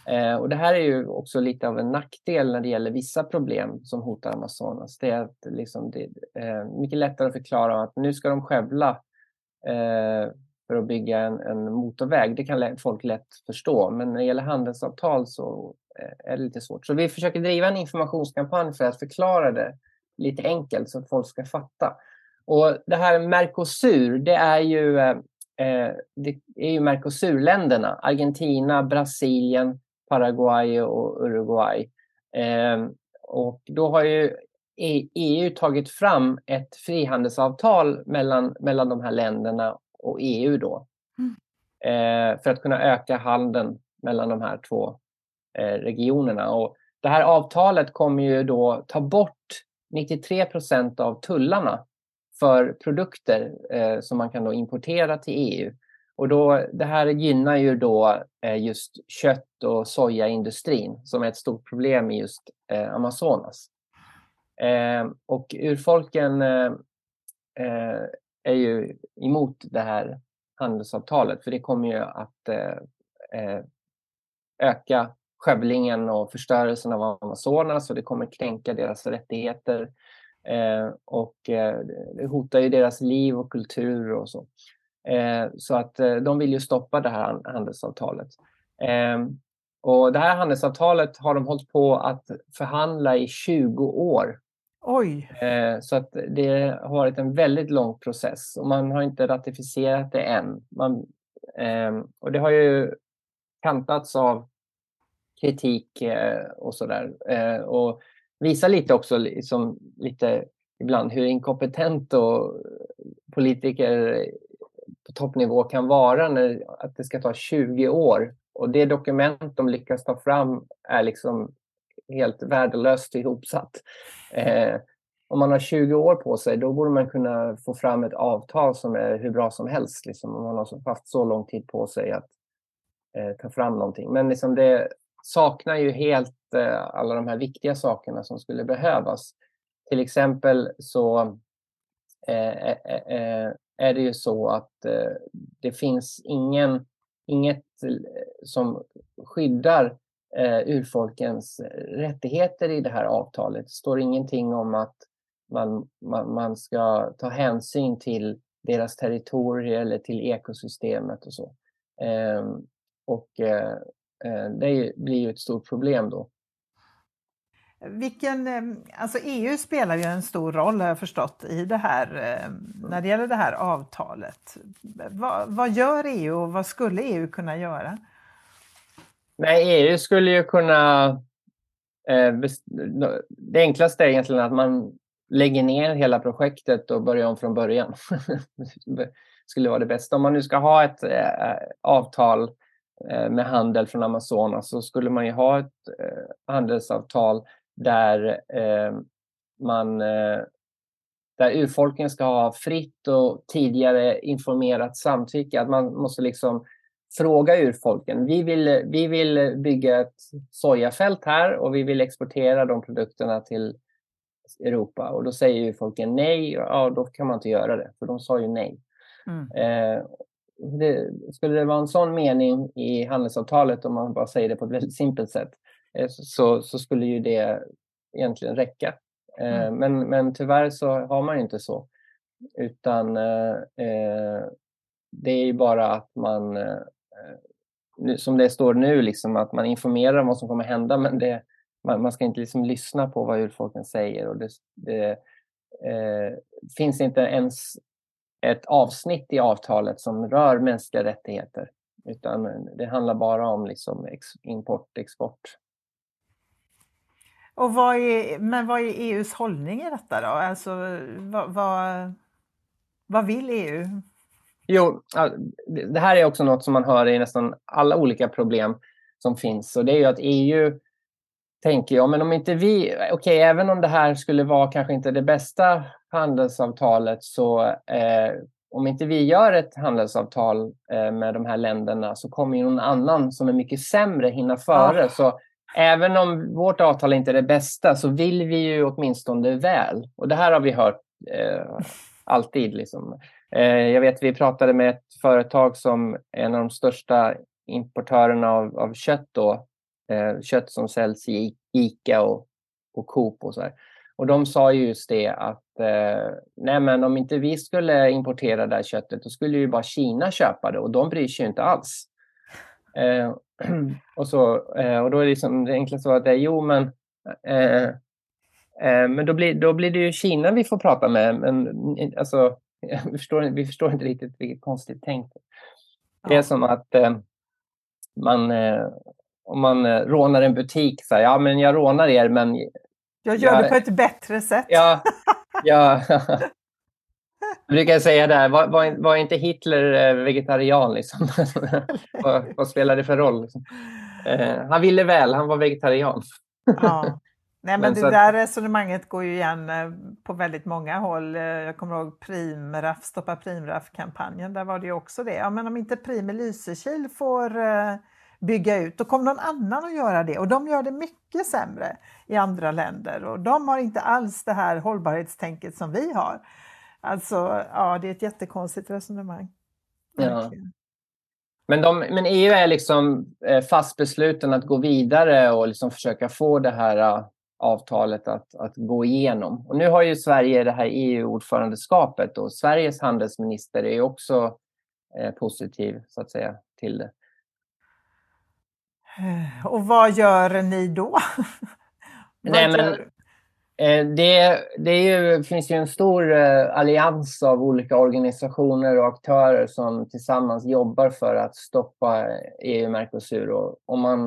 Eh, och det här är ju också lite av en nackdel när det gäller vissa problem som hotar Amazonas. Det är att liksom, det är eh, mycket lättare att förklara att nu ska de skövla eh, för att bygga en, en, motorväg. Det kan folk lätt förstå, men när det gäller handelsavtal så eh, är det lite svårt. Så vi försöker driva en informationskampanj för att förklara det lite enkelt så att folk ska fatta. Och det här Mercosur, det är ju, eh, eh, det är ju Mercosurländerna. Argentina, Brasilien, Paraguay och Uruguay. Eh, och då har ju EU tagit fram ett frihandelsavtal mellan, mellan de här länderna och EU då. Mm. Eh, för att kunna öka handeln mellan de här två eh, regionerna. Och det här avtalet kommer ju då ta bort 93 procent av tullarna för produkter eh, som man kan då importera till EU. Och då, det här gynnar ju då eh, just kött och sojaindustrin som är ett stort problem i just eh, Amazonas. Eh, och urfolken eh, eh, är ju emot det här handelsavtalet för det kommer ju att eh, eh, öka skövlingen och förstörelsen av Amazonas och det kommer kränka deras rättigheter. Eh, och eh, det hotar ju deras liv och kultur och så. Eh, så att eh, de vill ju stoppa det här handelsavtalet. Eh, och det här handelsavtalet har de hållit på att förhandla i 20 år. Oj! Eh, så att det har varit en väldigt lång process och man har inte ratificerat det än. Man, och det har ju kantats av kritik eh, och sådär. där. och visa lite också liksom, lite ibland hur inkompetent och politiker på toppnivå kan vara när att det ska ta 20 år. Och det dokument de lyckas ta fram är liksom helt värdelöst ihopsatt. Eh, om man har 20 år på sig, då borde man kunna få fram ett avtal som är hur bra som helst. Liksom, om man har haft så lång tid på sig att eh, ta fram någonting. Men liksom det, saknar ju helt eh, alla de här viktiga sakerna som skulle behövas. Till exempel så eh, eh, eh, eh är det ju så att eh, det finns ingen, inget eh, som skyddar eh, urfolkens rättigheter i det här avtalet. Det står ingenting om att man, man, man ska ta hänsyn till deras territorier eller till ekosystemet och så. Eh, och eh, det blir ju ett stort problem då. Vilken, eh, alltså EU spelar ju en stor roll har jag förstått i det här, eh, när det gäller det här avtalet. Vad, vad gör EU och vad skulle EU kunna göra? Nej, EU skulle ju kunna... Eh, det enklaste är egentligen att man lägger ner hela projektet och börjar om från början. det skulle vara det bästa. Om man nu ska ha ett avtal med handel från Amazonas så skulle man ju ha ett handelsavtal där eh, man eh, där urfolken ska ha fritt och tidigare informerat samtycke. Att man måste liksom fråga urfolken. Vi vill, vi vill bygga ett sojafält här och vi vill exportera de produkterna till Europa. Och då säger urfolken nej, ja då kan man inte göra det, för de sa ju nej. Mm. Eh, det, skulle det vara en sån mening i handelsavtalet, om man bara säger det på ett väldigt simpelt sätt, Eh, så, så skulle ju det egentligen räcka. Eh, mm. Men, men tyvärr så har man ju inte så. Utan eh, det är ju bara att man, som det står nu, liksom, att man informerar om vad som kommer hända men det, man, man ska inte liksom lyssna på vad urfolken säger. Och det, det eh, finns inte ens ett avsnitt i avtalet som rör mänskliga rättigheter. Utan det handlar bara om liksom import, export och vad är, men vad är EUs hållning i detta då? Alltså, vad, vad, vad vill EU? Jo, det här är också något som man hör i nästan alla olika problem som finns. Och det är ju att EU tänker, ja men om inte vi, okej okay, även om det här skulle vara kanske inte det bästa handelsavtalet så eh, om inte vi gör ett handelsavtal eh, med de här länderna så kommer ju någon annan som är mycket sämre hinna före. Ja. Så även om vårt avtal inte är det bästa så vill vi ju åtminstone väl. Och det här har vi hört eh, alltid. Liksom. Eh, jag vet vi pratade med ett företag som är en av de största importörerna av, av kött. Då, kött som säljs i Ica och, och Coop och så här. Och de sa just det att eh, nej men om inte vi skulle importera det här köttet då skulle ju bara Kina köpa det och de bryr sig inte alls. Eh, och, så, eh, och då är det, liksom, det enkla svaret är jo, men, eh, eh, men då, blir, då blir det ju Kina vi får prata med. Men alltså, vi, förstår, vi förstår inte riktigt vilket konstigt tänk. Det är som att eh, man, eh, om man rånar en butik, så här, ja men jag rånar er men... Jag gör jag, det på ett bättre sätt. Ja, ja, Jag brukar säga där, var, var, var, inte Hitler eh, vegetarian? Liksom? vad, vad spelar det för roll? Liksom? Eh, han ville väl, han var vegetarian. ja. Nej, men, men det där resonemanget går ju igen eh, på väldigt många håll. Eh, jag kommer ihåg Primraff, Stoppa Primraff-kampanjen, där var det ju också det. Ja, men om inte Prim i Lysekil får bygga ut, då kommer någon annan att göra det och de gör det mycket sämre i andra länder och de har inte alls det här hållbarhetstänket som vi har. Alltså, ja, det är ett jättekonstigt resonemang. Ja. Men, de, men EU är liksom eh, fast besluten att gå vidare och liksom försöka få det här eh, avtalet att, att gå igenom. Och nu har ju Sverige det här EU-ordförandeskapet och Sveriges handelsminister är också eh, positiv så att säga till det. Och vad gör ni då? Nej, men, Eh, det, det ju, finns ju en stor eh, allians av olika organisationer och aktörer som tillsammans jobbar för att stoppa EU-Mercosur. Om man,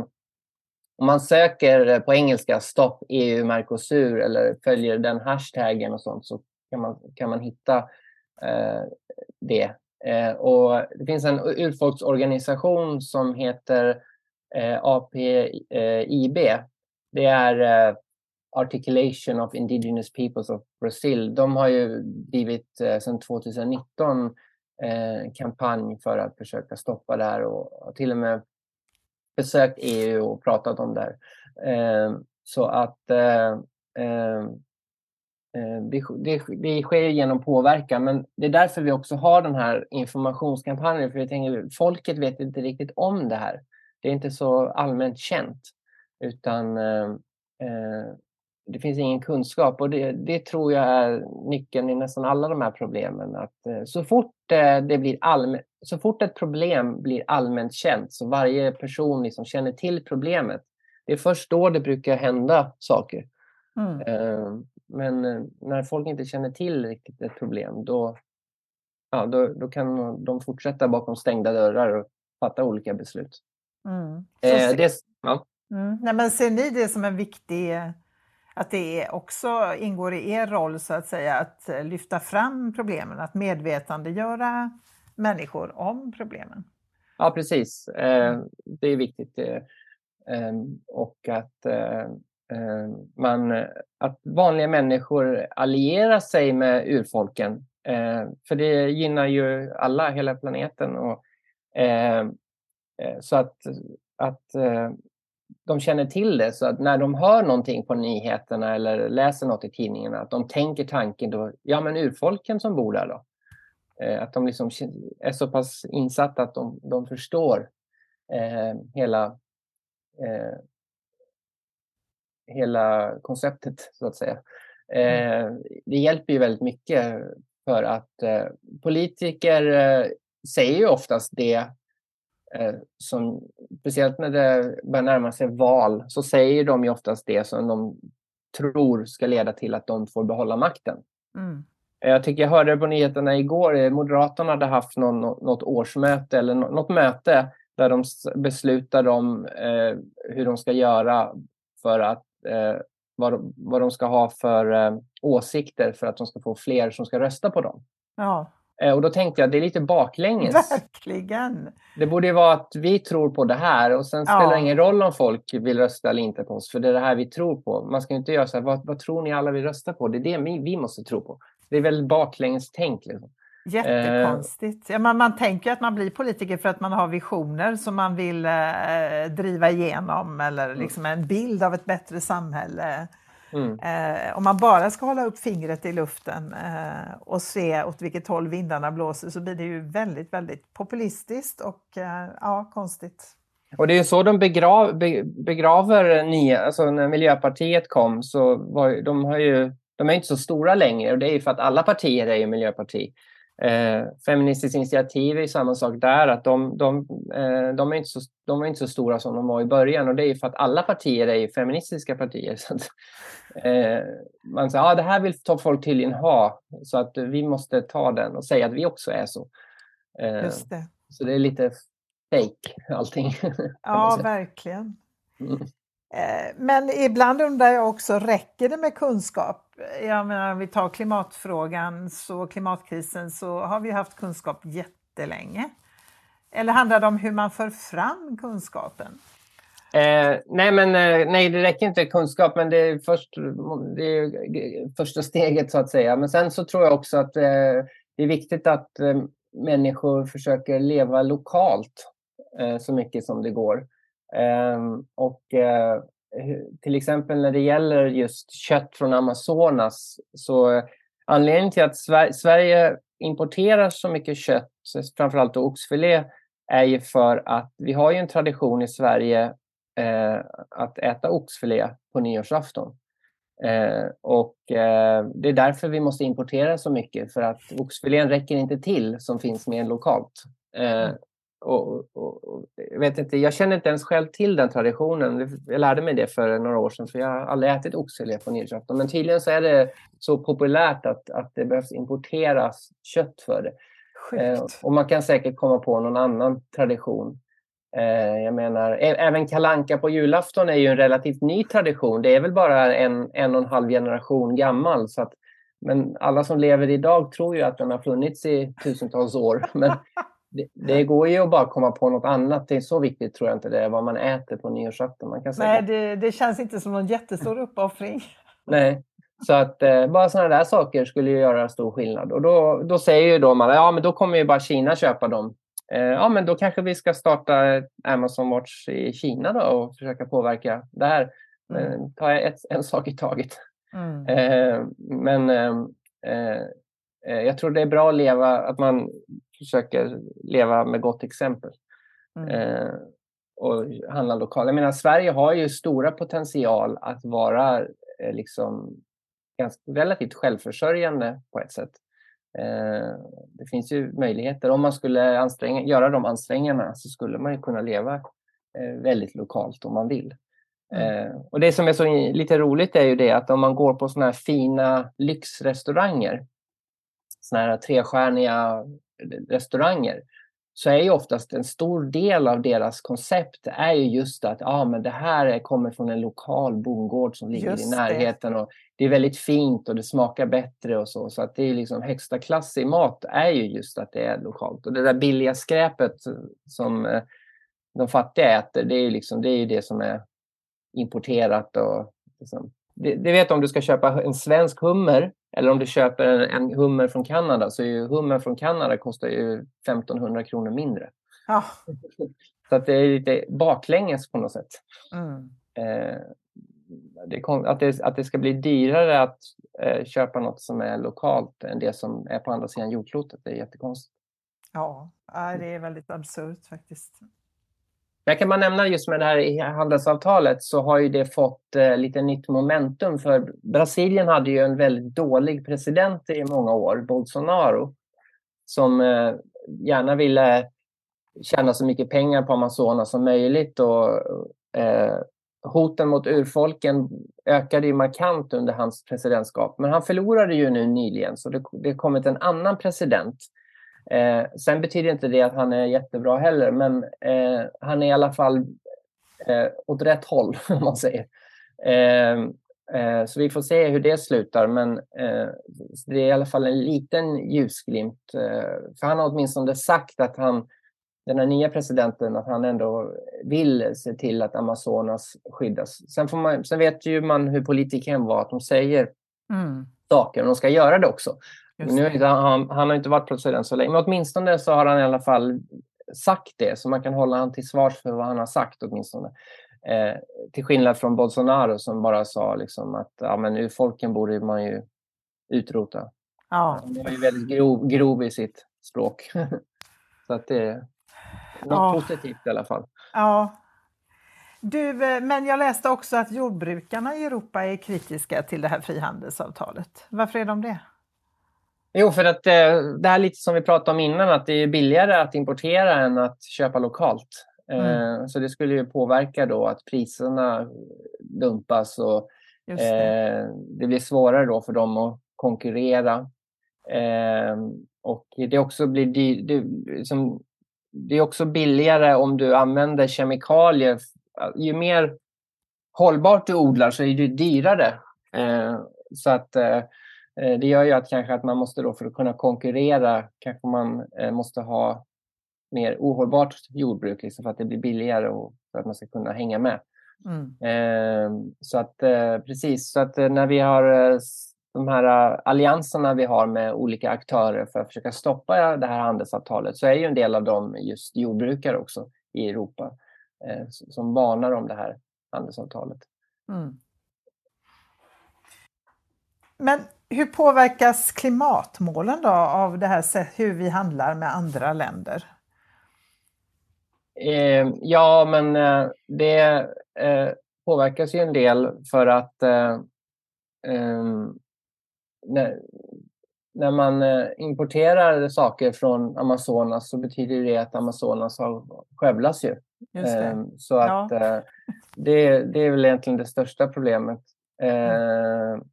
om man söker på engelska Stopp EU-Mercosur eller följer den hashtaggen och sånt så kan man, kan man hitta eh, det. Eh, och det finns en urfolksorganisation som heter eh, Eh, APIB. Eh, det är eh, Articulation of Indigenous Peoples of Brazil, de har ju drivit eh, sedan 2019 eh, kampanj för att försöka stoppa det här och har till och med besökt EU och pratat om det här. Eh, så att eh, eh Eh, det, det, det sker genom påverkan, men det är därför vi också har den här informationskampanjen. För vi tänker, folket vet inte riktigt om det här. Det är inte så allmänt känt. Utan eh, eh det finns ingen kunskap och det, det, tror jag är nyckeln i nästan alla de här problemen. Att eh, så, fort, eh, det blir allmän, så fort ett problem blir allmänt känt, så varje person liksom känner till problemet, det är först då det brukar hända saker. Mm. Eh, men eh, när folk inte känner till riktigt ett problem, då, ja, då, då kan de fortsätta bakom stängda dörrar och fatta olika beslut. Mm. Eh, det, ja. mm. Nej, men ser ni det som en viktig att det också ingår i er roll så att säga att lyfta fram problemen, att medvetandegöra människor om problemen? Ja, precis. Eh, det är viktigt. Eh, ehm, och att eh, Eh, man, att vanliga människor allierar sig med urfolken. Eh, för det gynnar ju alla, hela planeten. Och, eh, så att, att de känner till det. Så att när de hör någonting på nyheterna eller läser något i tidningarna, att de tänker tanken då, ja men urfolken som bor där då. Att de liksom är så pass insatta att de, de förstår eh, hela eh, hela konceptet så att säga. Mm. Eh, det hjälper ju väldigt mycket för att eh, politiker eh, säger ju oftast det som, speciellt när det börjar närma sig val, så säger de ju oftast det som de tror ska leda till att de får behålla makten. Mm. Jag tycker jag hörde på nyheterna igår, Moderaterna hade haft någon, något årsmöte eller något möte där de beslutade om eh, hur de ska göra för att eh, vad, vad de ska ha för eh, åsikter för att de ska få fler som ska rösta på dem. Ja. Eh, och då tänkte jag, det är lite baklänges. Verkligen! Det borde ju vara att vi tror på det här och sen spelar det ja. ingen roll om folk vill rösta eller inte på oss, för det är det här vi tror på. Man ska inte göra så här, vad, vad tror ni alla vill rösta på? Det är det vi, vi måste tro på. Det är väldigt baklänges tänk. Liksom. Jättekonstigt. Ja, man, man tänker att man blir politiker för att man har visioner som man vill eh, driva igenom eller mm. liksom en bild av ett bättre samhälle. Mm. Eh, om man bara ska hålla upp fingret i luften eh, och se åt vilket håll vindarna blåser så blir det ju väldigt, väldigt populistiskt och eh, ja, konstigt. Och det är så de begrav, begraver nya, alltså när Miljöpartiet kom så var de har ju de är inte så stora längre och det är ju för att alla partier är ju miljöparti. Eh, Feministiskt initiativ är samma sak där, att de, de, eh, de, är inte så, de är inte så stora som de var i början och det är för att alla partier är feministiska partier. Så att, eh, man säger att ah, det här vill folk tydligen ha, så att vi måste ta den och säga att vi också är så. Eh, Just det. Så det är lite fake allting. Ja, verkligen. Mm. Eh, men ibland undrar jag också, räcker det med kunskap? Jag menar, om vi tar klimatfrågan, så klimatkrisen, så har vi haft kunskap jättelänge. Eller handlar det om hur man för fram kunskapen? Eh, nej, men eh, nej, det räcker inte kunskap, men det är, först, det är första steget så att säga. Men sen så tror jag också att eh, det är viktigt att eh, människor försöker leva lokalt eh, så mycket som det går. Ehm, och eh, till exempel när det gäller just kött från Amazonas så eh, anledningen till att Sverige importerar så mycket kött, framförallt oxfilé, är ju för att vi har ju en tradition i Sverige eh, att äta oxfilé på nyårsafton. Eh, och eh, det är därför vi måste importera så mycket för att oxfilén räcker inte till som finns mer lokalt. Eh. Mm. Och, och, och, jag, vet inte, jag känner inte ens själv till den traditionen. Jag lärde mig det för några år sedan, för jag har aldrig ätit oxfilé på nyårsafton. Men tydligen så är det så populärt att, att det behövs importeras kött för det. Eh, och man kan säkert komma på någon annan tradition. Eh, jag menar, även kalanka på julafton är ju en relativt ny tradition. Det är väl bara en, en och en halv generation gammal. Så att, men alla som lever idag tror ju att den har funnits i tusentals år. Men det, det, går ju att bara komma på något annat. Det är så viktigt tror jag inte det är vad man äter på nyårsafton. Man kan säga. Nej, det, det känns inte som någon jättestor uppoffring. Nej, så att eh, bara sådana där saker skulle ju göra stor skillnad. Och då, då säger ju de att ja, men då kommer ju bara Kina köpa dem. Eh, ja, men då kanske vi ska starta Amazon Watch i Kina då och försöka påverka det här. Mm. ta ett, en sak i taget. Mm. Eh, men eh, eh, jag tror det är bra att leva, att man försöker leva med gott exempel. Mm. Eh, och handla lokalt. Jag menar, Sverige har ju stora potential att vara eh, liksom ganska, relativt självförsörjande på ett sätt. Eh, det finns ju möjligheter. Om man skulle anstränga, göra de ansträngningarna så skulle man ju kunna leva eh, väldigt lokalt om man vill. Mm. Eh, och Det som är så lite roligt är ju det att om man går på såna här fina lyxrestauranger, såna här trestjärniga restauranger, så är ju oftast en stor del av deras koncept är ju just att ah, men det här är, kommer från en lokal bondgård som ligger just i närheten. Det. Och det är väldigt fint och det smakar bättre och så. Så att det är liksom högsta klass i mat är ju just att det är lokalt. Och det där billiga skräpet som eh, de fattiga äter, det är ju liksom, det, är det som är importerat. Och, liksom. Det, det vet om du ska köpa en svensk hummer eller om du köper en, en hummer från Kanada så är ju hummer från Kanada kostar ju 1500 kronor mindre. Ja. Så att det är lite baklänges på något sätt. Mm. Eh, det kom, att, det, att det ska bli dyrare att eh, köpa något som är lokalt än det som är på andra sidan jordklotet, det är jättekonstigt. Ja, det är väldigt absurt faktiskt. Jag kan bara nämna just med det här handelsavtalet så har ju det fått eh, lite nytt momentum för Brasilien hade ju en väldigt dålig president i många år, Bolsonaro, som eh, gärna ville tjäna så mycket pengar på Amazonas som möjligt och eh, hoten mot urfolken ökade ju markant under hans presidentskap. Men han förlorade ju nu nyligen så det, det kommit en annan president Eh, sen betyder inte det att han är jättebra heller, men eh, han är i alla fall eh, åt rätt håll, om man säger. Eh, eh, så vi får se hur det slutar, men eh, det är i alla fall en liten ljusglimt. för han har åtminstone sagt att han, den här nya presidenten, att han ändå vill se till att Amazonas skyddas. Sen, får man, sen vet ju man hur politiken var, att de säger mm. saker, och de ska göra det också. Nu, han, han har inte varit president så länge, men åtminstone så har han i alla fall sagt det, så man kan hålla honom till svars för vad han har sagt åtminstone. Eh, till skillnad från Bolsonaro som bara sa liksom att ja, men urfolken borde man ju utrota. Ja. Han var ju väldigt grov, grov i sitt språk. så att det är något ja. positivt i alla fall. Ja. Du, eh, men jag läste också att jordbrukarna i Europa är kritiska till det här frihandelsavtalet. Varför är de det? Jo, för att eh, det här lite som vi pratade om innan, att det är billigare att importera än att köpa lokalt. Eh, mm. Så det skulle ju påverka då att priserna dumpas och det. Eh, det. blir svårare då för dem att konkurrera. Och det också blir dyr, det, som, det är också billigare om du använder kemikalier. Ju mer hållbart du odlar så är det dyrare. Så att det gör ju att kanske att man måste då för att kunna konkurrera kanske man eh, måste ha mer ohållbart jordbruk liksom för att det blir billigare och för att man ska kunna hänga med. Mm. Eh, så att precis, så att när vi har de här allianserna vi har med olika aktörer för att försöka stoppa det här handelsavtalet så är ju en del av dem just jordbrukare också i Europa som varnar om det här handelsavtalet. Mm. Men hur påverkas klimatmålen då av det här hur vi handlar med andra länder? Eh, ja, men eh, det eh, påverkas ju en del för att eh, ehm, när, när, man eh, importerar saker från Amazonas så betyder det att Amazonas har skövlas ju. Ehm, så att ja. Eh, det, det är väl egentligen det största problemet. Mm.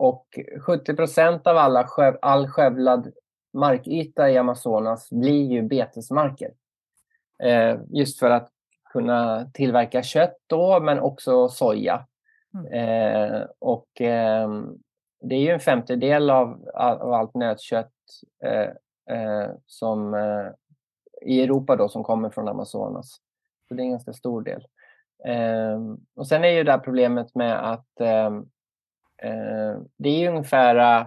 Och 70 procent av alla all skövlad markyta i Amazonas blir ju betesmarker. Eh, just för att kunna tillverka kött då, men också soja. Mm. Eh, och eh, det är ju en femtedel av, av allt nötkött eh, som, i Europa då, som kommer från Amazonas. Så det är en ganska stor del. och sen är ju det här problemet med att Eh, det är ungefär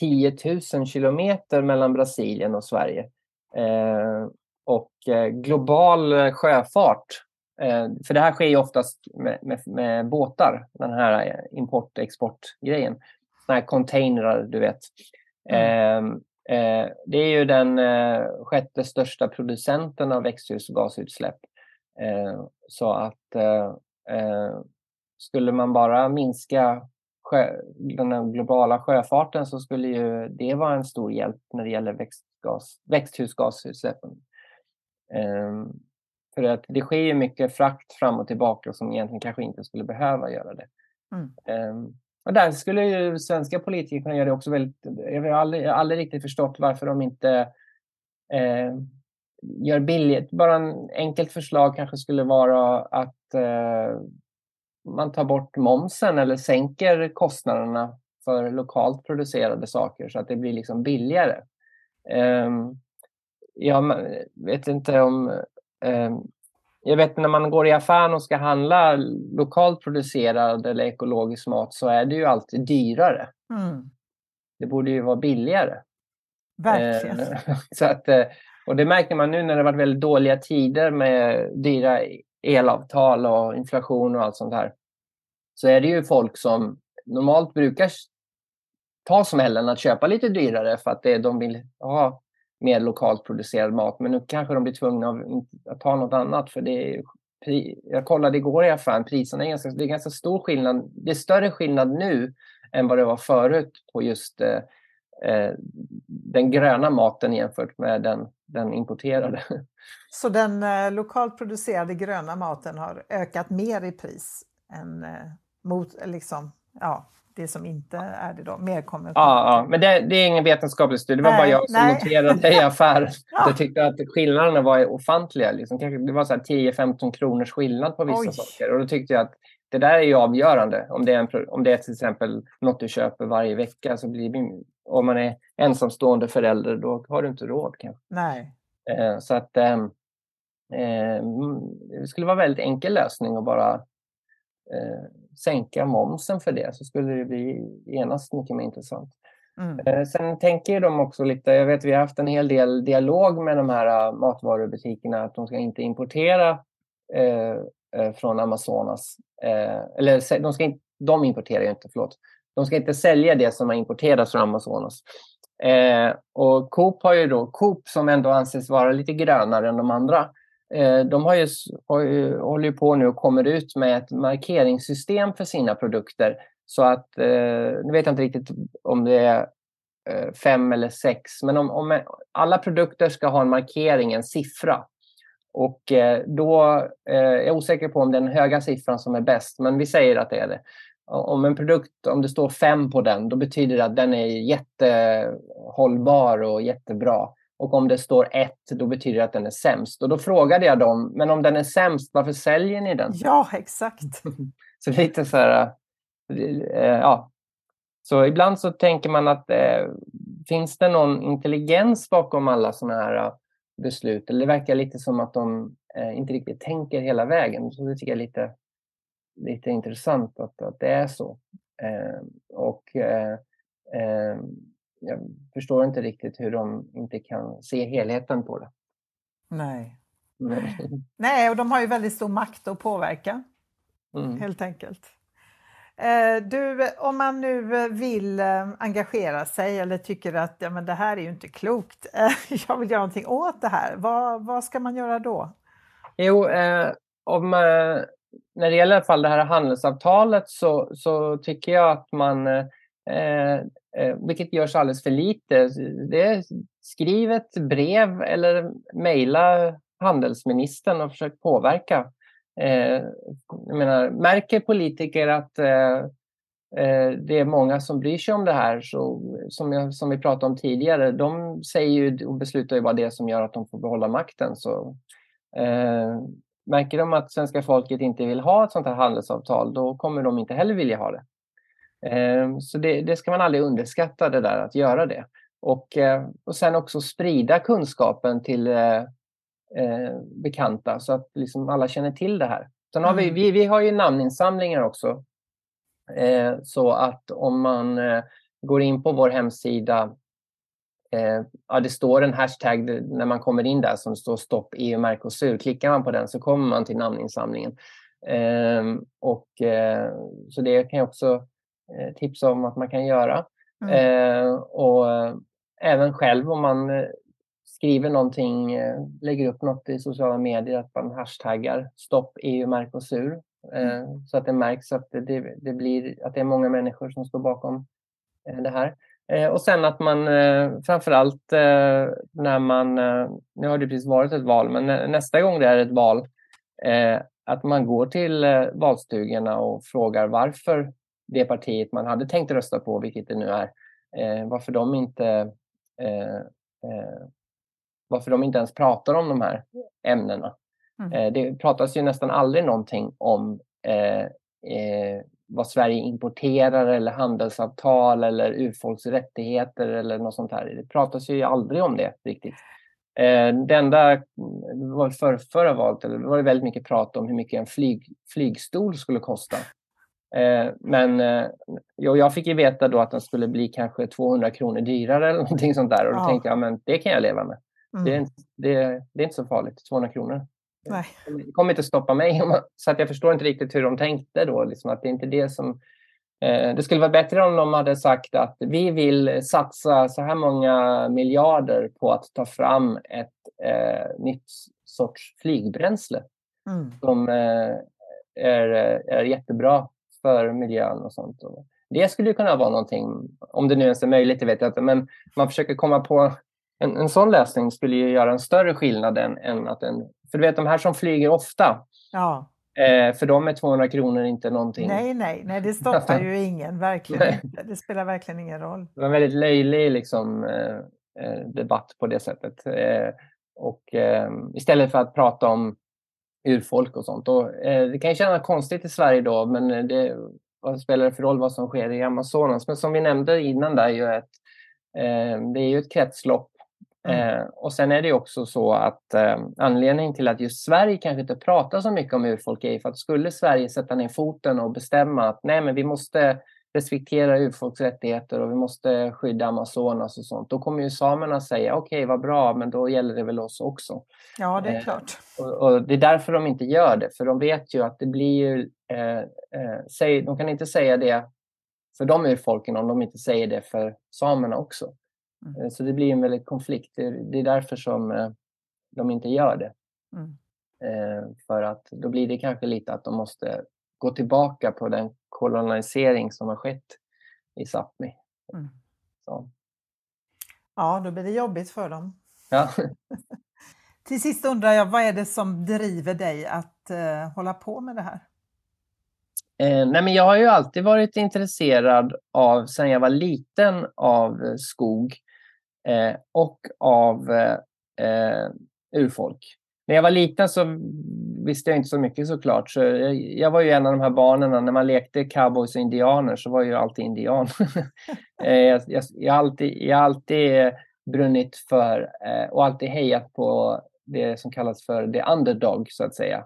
10 eh, 000 kilometer mellan Brasilien och Sverige. Eh, och global sjöfart Eh, för det här sker ju oftast med, med, med båtar, den här import-export-grejen. Sådana här containrar, du vet. Mm. Eh, eh, det är ju den eh, sjätte största producenten av växthusgasutsläpp. Eh, så att eh, skulle man bara minska sjö, den globala sjöfarten så skulle ju det vara en stor hjälp när det gäller växtgas, växthusgasutsläppen. Um, för att det sker ju mycket frakt fram och tillbaka som egentligen kanske inte skulle behöva göra det. Mm. Um, och där skulle ju svenska politiker kunna göra det också väldigt... Jag har aldrig, jag har aldrig riktigt förstått varför de inte eh, gör billigt. Bara en enkelt förslag kanske skulle vara att eh, man tar bort momsen eller sänker kostnaderna för lokalt producerade saker så att det blir liksom billigare. Um, jag vet inte om... Um, jag vet när man går i affären och ska handla lokalt producerad eller ekologisk mat så är det ju alltid dyrare. Mm. Det borde ju vara billigare. Verkligen. Uh, så att, eh, och det märker man nu när det varit väldigt dåliga tider med dyra elavtal och inflation och allt sånt här så är det ju folk som normalt brukar ta smällen att köpa lite dyrare för att det, de vill ha mer lokalt producerad mat. Men nu kanske de blir tvungna att ta något annat för det är, jag kollade igår i affären, priserna är ganska, det är ganska stor skillnad. Det är större skillnad nu än vad det var förut på just eh, eh den gröna maten jämfört med den, den importerade. Så den eh, lokalt producerade gröna maten har ökat mer i pris än eh, mot liksom, ja, det som inte är det då, mer konventionellt. Ja, ja, men det, det, är ingen vetenskaplig studie. Det var nej, bara jag som nej. noterade i affären. ja. Jag tyckte att skillnaderna var ofantliga. Liksom. det var 10-15 kronors skillnad på vissa Oj. saker. Och då tyckte jag att det där är ju avgörande. Om det är, en, om det är till exempel något du köper varje vecka så blir det, om man är ensamstående förälder då har du inte råd kanske. Nej. Eh, så att eh, eh, det skulle vara en väldigt enkel lösning att bara eh, sänka momsen för det så skulle det bli genast mycket mer intressant. Mm. Sen tänker de också lite, jag vet vi har haft en hel del dialog med de här matvarubutikerna att de ska inte importera eh, från Amazonas. Eh, eller de, ska inte, de importerar ju inte, förlåt. De ska inte sälja det som har importerats från Amazonas. Eh, och Coop har ju då, Coop som ändå anses vara lite grönare än de andra, Eh, de har ju, har ju, håller ju på nu och kommer ut med ett markeringssystem för sina produkter. Så att, eh, nu vet jag inte riktigt om det är eh, fem eller sex, men om, om alla produkter ska ha en markering, en siffra. Och eh, då eh, är jag osäker på om det är den höga siffran som är bäst, men vi säger att det är det. Om en produkt, om det står fem på den, då betyder det att den är jättehållbar och jättebra. Och om det står ett, då betyder det att den är sämst. Och då frågade jag dem, men om den är sämst, varför säljer ni den? Ja, exakt. så lite så här, eh, ja. Så ibland så tänker man att eh, finns det någon intelligens bakom alla sådana här eh, beslut? Eller det verkar lite som att de eh, inte riktigt tänker hela vägen. Så det tycker jag är lite, lite intressant att, att det är så. Eh, och eh, jag förstår inte riktigt hur de inte kan se helheten på det. Nej. Nej, och de har ju väldigt stor makt att påverka. Mm. Helt enkelt. Eh, du, om man nu vill eh, engagera sig eller tycker att ja, men det här är ju inte klokt, jag vill göra någonting åt det här, vad, vad ska man göra då? Jo, eh, om, eh, när det gäller i alla fall det här handelsavtalet så, så tycker jag att man eh, eh, eh vilket görs alldeles för lite. Det skriv ett brev eller mejla handelsministern och försök påverka. Eh, jag menar, märker politiker att eh, eh, det är många som bryr sig om det här, så, som, jag, som vi pratade om tidigare, de säger ju och beslutar ju vad det är som gör att de får behålla makten. Så, eh, märker de att svenska folket inte vill ha ett sånt här handelsavtal, då kommer de inte heller vilja ha det. Ehm, så det, det, ska man aldrig underskatta det där att göra det. Och, eh, och sen också sprida kunskapen till eh, eh, bekanta så att liksom alla känner till det här. Sen har vi, mm. vi, vi har ju namninsamlingar också. så att om man går in på vår hemsida ja, det står en hashtag när man kommer in där som står stopp EU Mercosur. Klickar man på den så kommer man till namninsamlingen. Eh, och, eh, så det kan jag också eh, tipsa om att man kan göra. Mm. Eh, och även själv om man skriver någonting, lägger upp något i sociala medier, att man hashtaggar stopp EU Mercosur. Mm. Så att det märks att det, det, blir, att det är många människor som står bakom det här. Eh, och sen att man eh, framförallt eh, när man, nu har det precis varit ett val, men nästa gång det är ett val, att man går till valstugorna och frågar varför det partiet man hade tänkt rösta på, vilket det nu är, varför de inte varför de inte ens pratar om de här ämnena. Mm. Det pratas ju nästan aldrig någonting om vad Sverige importerar eller handelsavtal eller urfolks rättigheter eller något sånt här. Det pratas ju aldrig om det riktigt. Eh, det enda var för, förra valet det var det väldigt mycket prat om hur mycket en flyg, flygstol skulle kosta. Eh, men eh, jag fick ju veta då att den skulle bli kanske 200 kronor dyrare eller någonting sånt där och då ja. tänkte jag men det kan jag leva med. Mm. Det, är, det, det är inte så farligt, 200 kronor. Nej. Det kommer inte stoppa mig. Så att jag förstår inte riktigt hur de tänkte då. Liksom att det inte det som... Eh, det skulle vara bättre om de hade sagt att vi vill satsa så här många miljarder på att ta fram ett eh, nytt sorts flygbränsle mm. som eh, är, är jättebra för miljön och sånt. Det skulle kunna vara någonting, om det nu ens är möjligt, det vet jag inte, men man försöker komma på en, en sån lösning skulle ju göra en större skillnad än, än att en för du vet de här som flyger ofta, ja. eh, för dem är 200 kronor inte någonting. Nej, nej, nej det stoppar ju ingen, verkligen inte. Det spelar verkligen ingen roll. Det var en väldigt löjlig liksom, eh, eh debatt på det sättet. Eh, och eh, istället för att prata om urfolk och sånt. Och, eh, det kan ju kännas konstigt i Sverige då, men det, vad spelar det för roll vad som sker i Amazonas? Men som vi nämnde innan, där är ju ett, det är ju ett kretslopp Mm. Eh, och sen är det också så att eh, anledningen till att just Sverige kanske inte pratar så mycket om urfolk är för att skulle Sverige sätta ner foten och bestämma att nej men vi måste respektera urfolks rättigheter och vi måste skydda Amazonas och sånt, då kommer ju samerna säga okej okay, vad bra, men då gäller det väl oss också. Ja, det är eh, klart. Och, och, det är därför de inte gör det, för de vet ju att det blir ju, eh, eh, säg, de kan inte säga det för de urfolken om de inte säger det för samerna också. Mm. Eh, så det blir en väldigt konflikt. Det är därför som eh, de inte gör det. Mm. Eh, för att då blir det kanske lite att de måste gå tillbaka på den kolonisering som har skett i Sápmi. Mm. Ja, då blir det jobbigt för dem. Ja. Till sist undrar jag, vad är det som driver dig att uh, hålla på med det här? Eh, nej men jag har ju alltid varit intresserad av, sedan jag var liten, av skog eh, och av eh, eh, urfolk. När jag var liten så visste jag inte så mycket såklart. Så jag, jag var ju en av de här barnen, när man lekte cowboys och indianer så var jag ju alltid indian. Eh, jag, jag, jag, har alltid, jag alltid brunnit för eh, och alltid hejat på det som kallas för the underdog så att säga.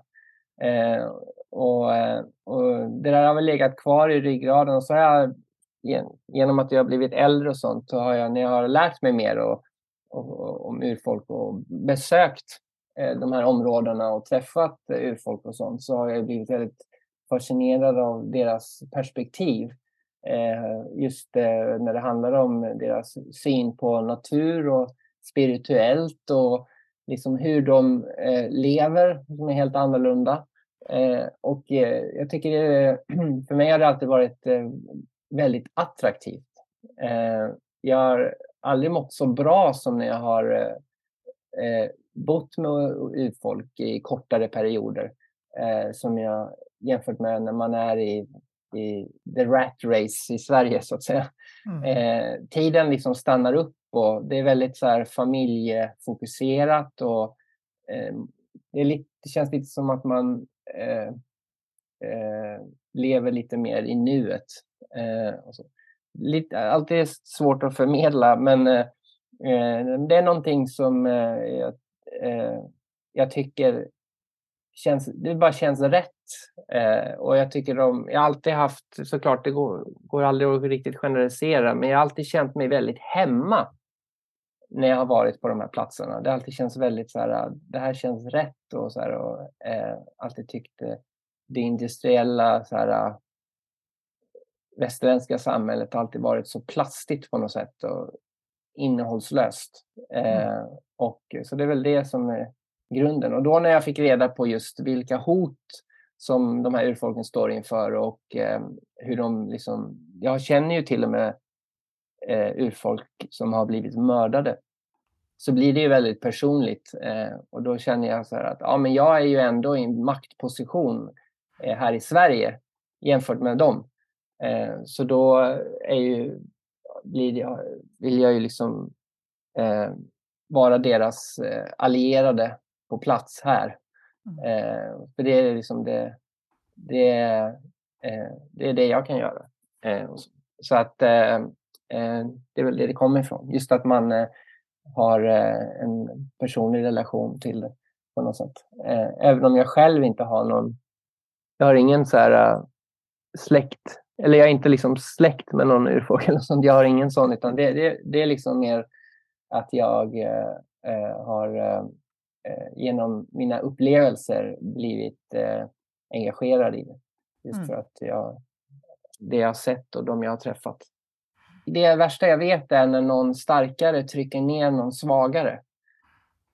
Eh, och, eh, och, det där har väl legat kvar i ryggraden och så har jag genom att jag har blivit äldre och sånt, så har jag när jag har lärt mig mer och, och, och, om urfolk och besökt eh, de här områdena och träffat urfolk och sånt, så har jag blivit väldigt fascinerad av deras perspektiv. Eh, just eh, när det handlar om deras syn på natur och spirituellt och liksom hur de lever, som är helt annorlunda. Och jag tycker för mig har det alltid varit väldigt attraktivt. Eh, jag har aldrig mått så bra som när jag har eh, bott med urfolk i kortare perioder. Eh, som jag jämfört med när man är i, i the rat race i Sverige så att säga. Mm. Eh, tiden liksom stannar upp och det är väldigt så här familjefokuserat och eh, det, lite, det känns lite som att man eh, lever lite mer i nuet. Eh, lite, alltid svårt att förmedla men eh, eh, det är någonting som eh, jag, eh, jag tycker känns, det bara känns rätt. Eh, och jag tycker de, jag har alltid haft, såklart det går, går aldrig att riktigt generalisera, men jag har alltid känt mig väldigt hemma när jag har varit på de här platserna. Det har alltid känts väldigt så här, ah, det här känns rätt och så här, och eh, alltid tyckt eh, det industriella så här, ah, västerländska samhället alltid varit så plastigt på något sätt och innehållslöst. Mm. Eh, och, så det är väl det som är grunden. Och då när jag fick reda på just vilka hot som de här urfolken står inför och eh, hur de liksom... Jag känner ju till och med eh, urfolk som har blivit mördade. Så blir det ju väldigt personligt eh, och då känner jag så att ja, men jag är ju ändå i en maktposition eh, här i Sverige jämfört med dem. Eh, så då är ju, blir jag, vill jag ju liksom eh, vara deras allierade på plats här. Mm. Eh, för det är liksom det, det, eh, det är det jag kan göra. Eh, så att eh, eh, det är väl det det kommer ifrån. Just att man eh, har en personlig relation till det på något sätt. även om jag själv inte har någon, jag har ingen så här släkt, eller jag är inte liksom släkt med någon eller sånt. Jag har ingen sån, utan det, det, det är liksom mer att jag har eh, genom mina upplevelser blivit eh, engagerad i det. Just mm. för att jag, det jag har sett och de jag har träffat. Det värsta jag vet är när någon starkare trycker ner någon svagare.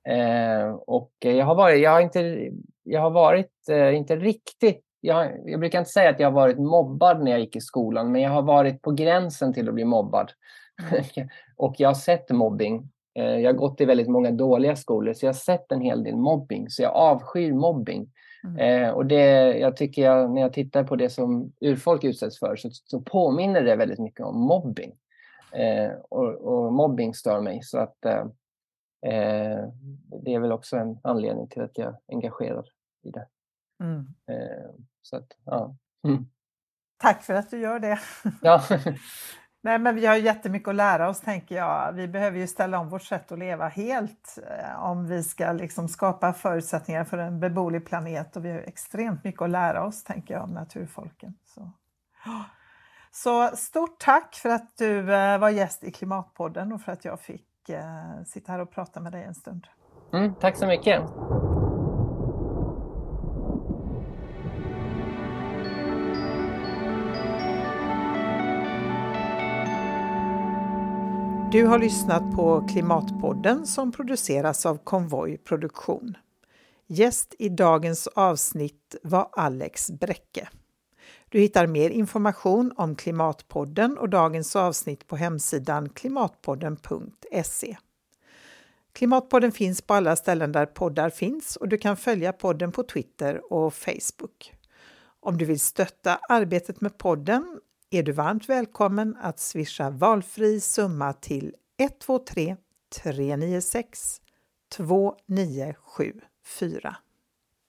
Eh, och jag har varit, jag har inte, jag har varit eh, inte riktigt jag, jag, brukar inte säga att jag har varit mobbad när jag gick i skolan, men jag har varit på gränsen till att bli mobbad. Mm. och jag har sett mobbing Eh, jag har gått i väldigt många dåliga skolor så jag har sett en hel del mobbing. Så jag avskyr mobbing. Mm. Eh, och det, jag tycker jag, när jag tittar på det som urfolk utsätts för så, så påminner det väldigt mycket om mobbing. Eh, och, och, mobbing stör mig. Så att eh, eh det är väl också en anledning till att jag är engagerad i det. Mm. Eh, så att, ja. Mm. Tack för att du gör det. Ja. Nej, men vi har jättemycket att lära oss tänker jag. Vi behöver ju ställa om vårt sätt att leva helt eh, om vi ska liksom skapa förutsättningar för en beboelig planet och vi har extremt mycket att lära oss tänker jag om naturfolken. Så, Så stort tack för att du eh, var gäst i Klimatpodden och för att jag fick eh, sitta här och prata med dig en stund. Mm, tack så mycket. Du har lyssnat på Klimatpodden som produceras av Konvoj Produktion. Gäst i dagens avsnitt var Alex Bräcke. Du hittar mer information om Klimatpodden och dagens avsnitt på hemsidan klimatpodden.se. Klimatpodden finns på alla ställen där poddar finns och du kan följa podden på Twitter och Facebook. Om du vill stötta arbetet med podden är du varmt välkommen att swisha valfri summa till 123 396 2974.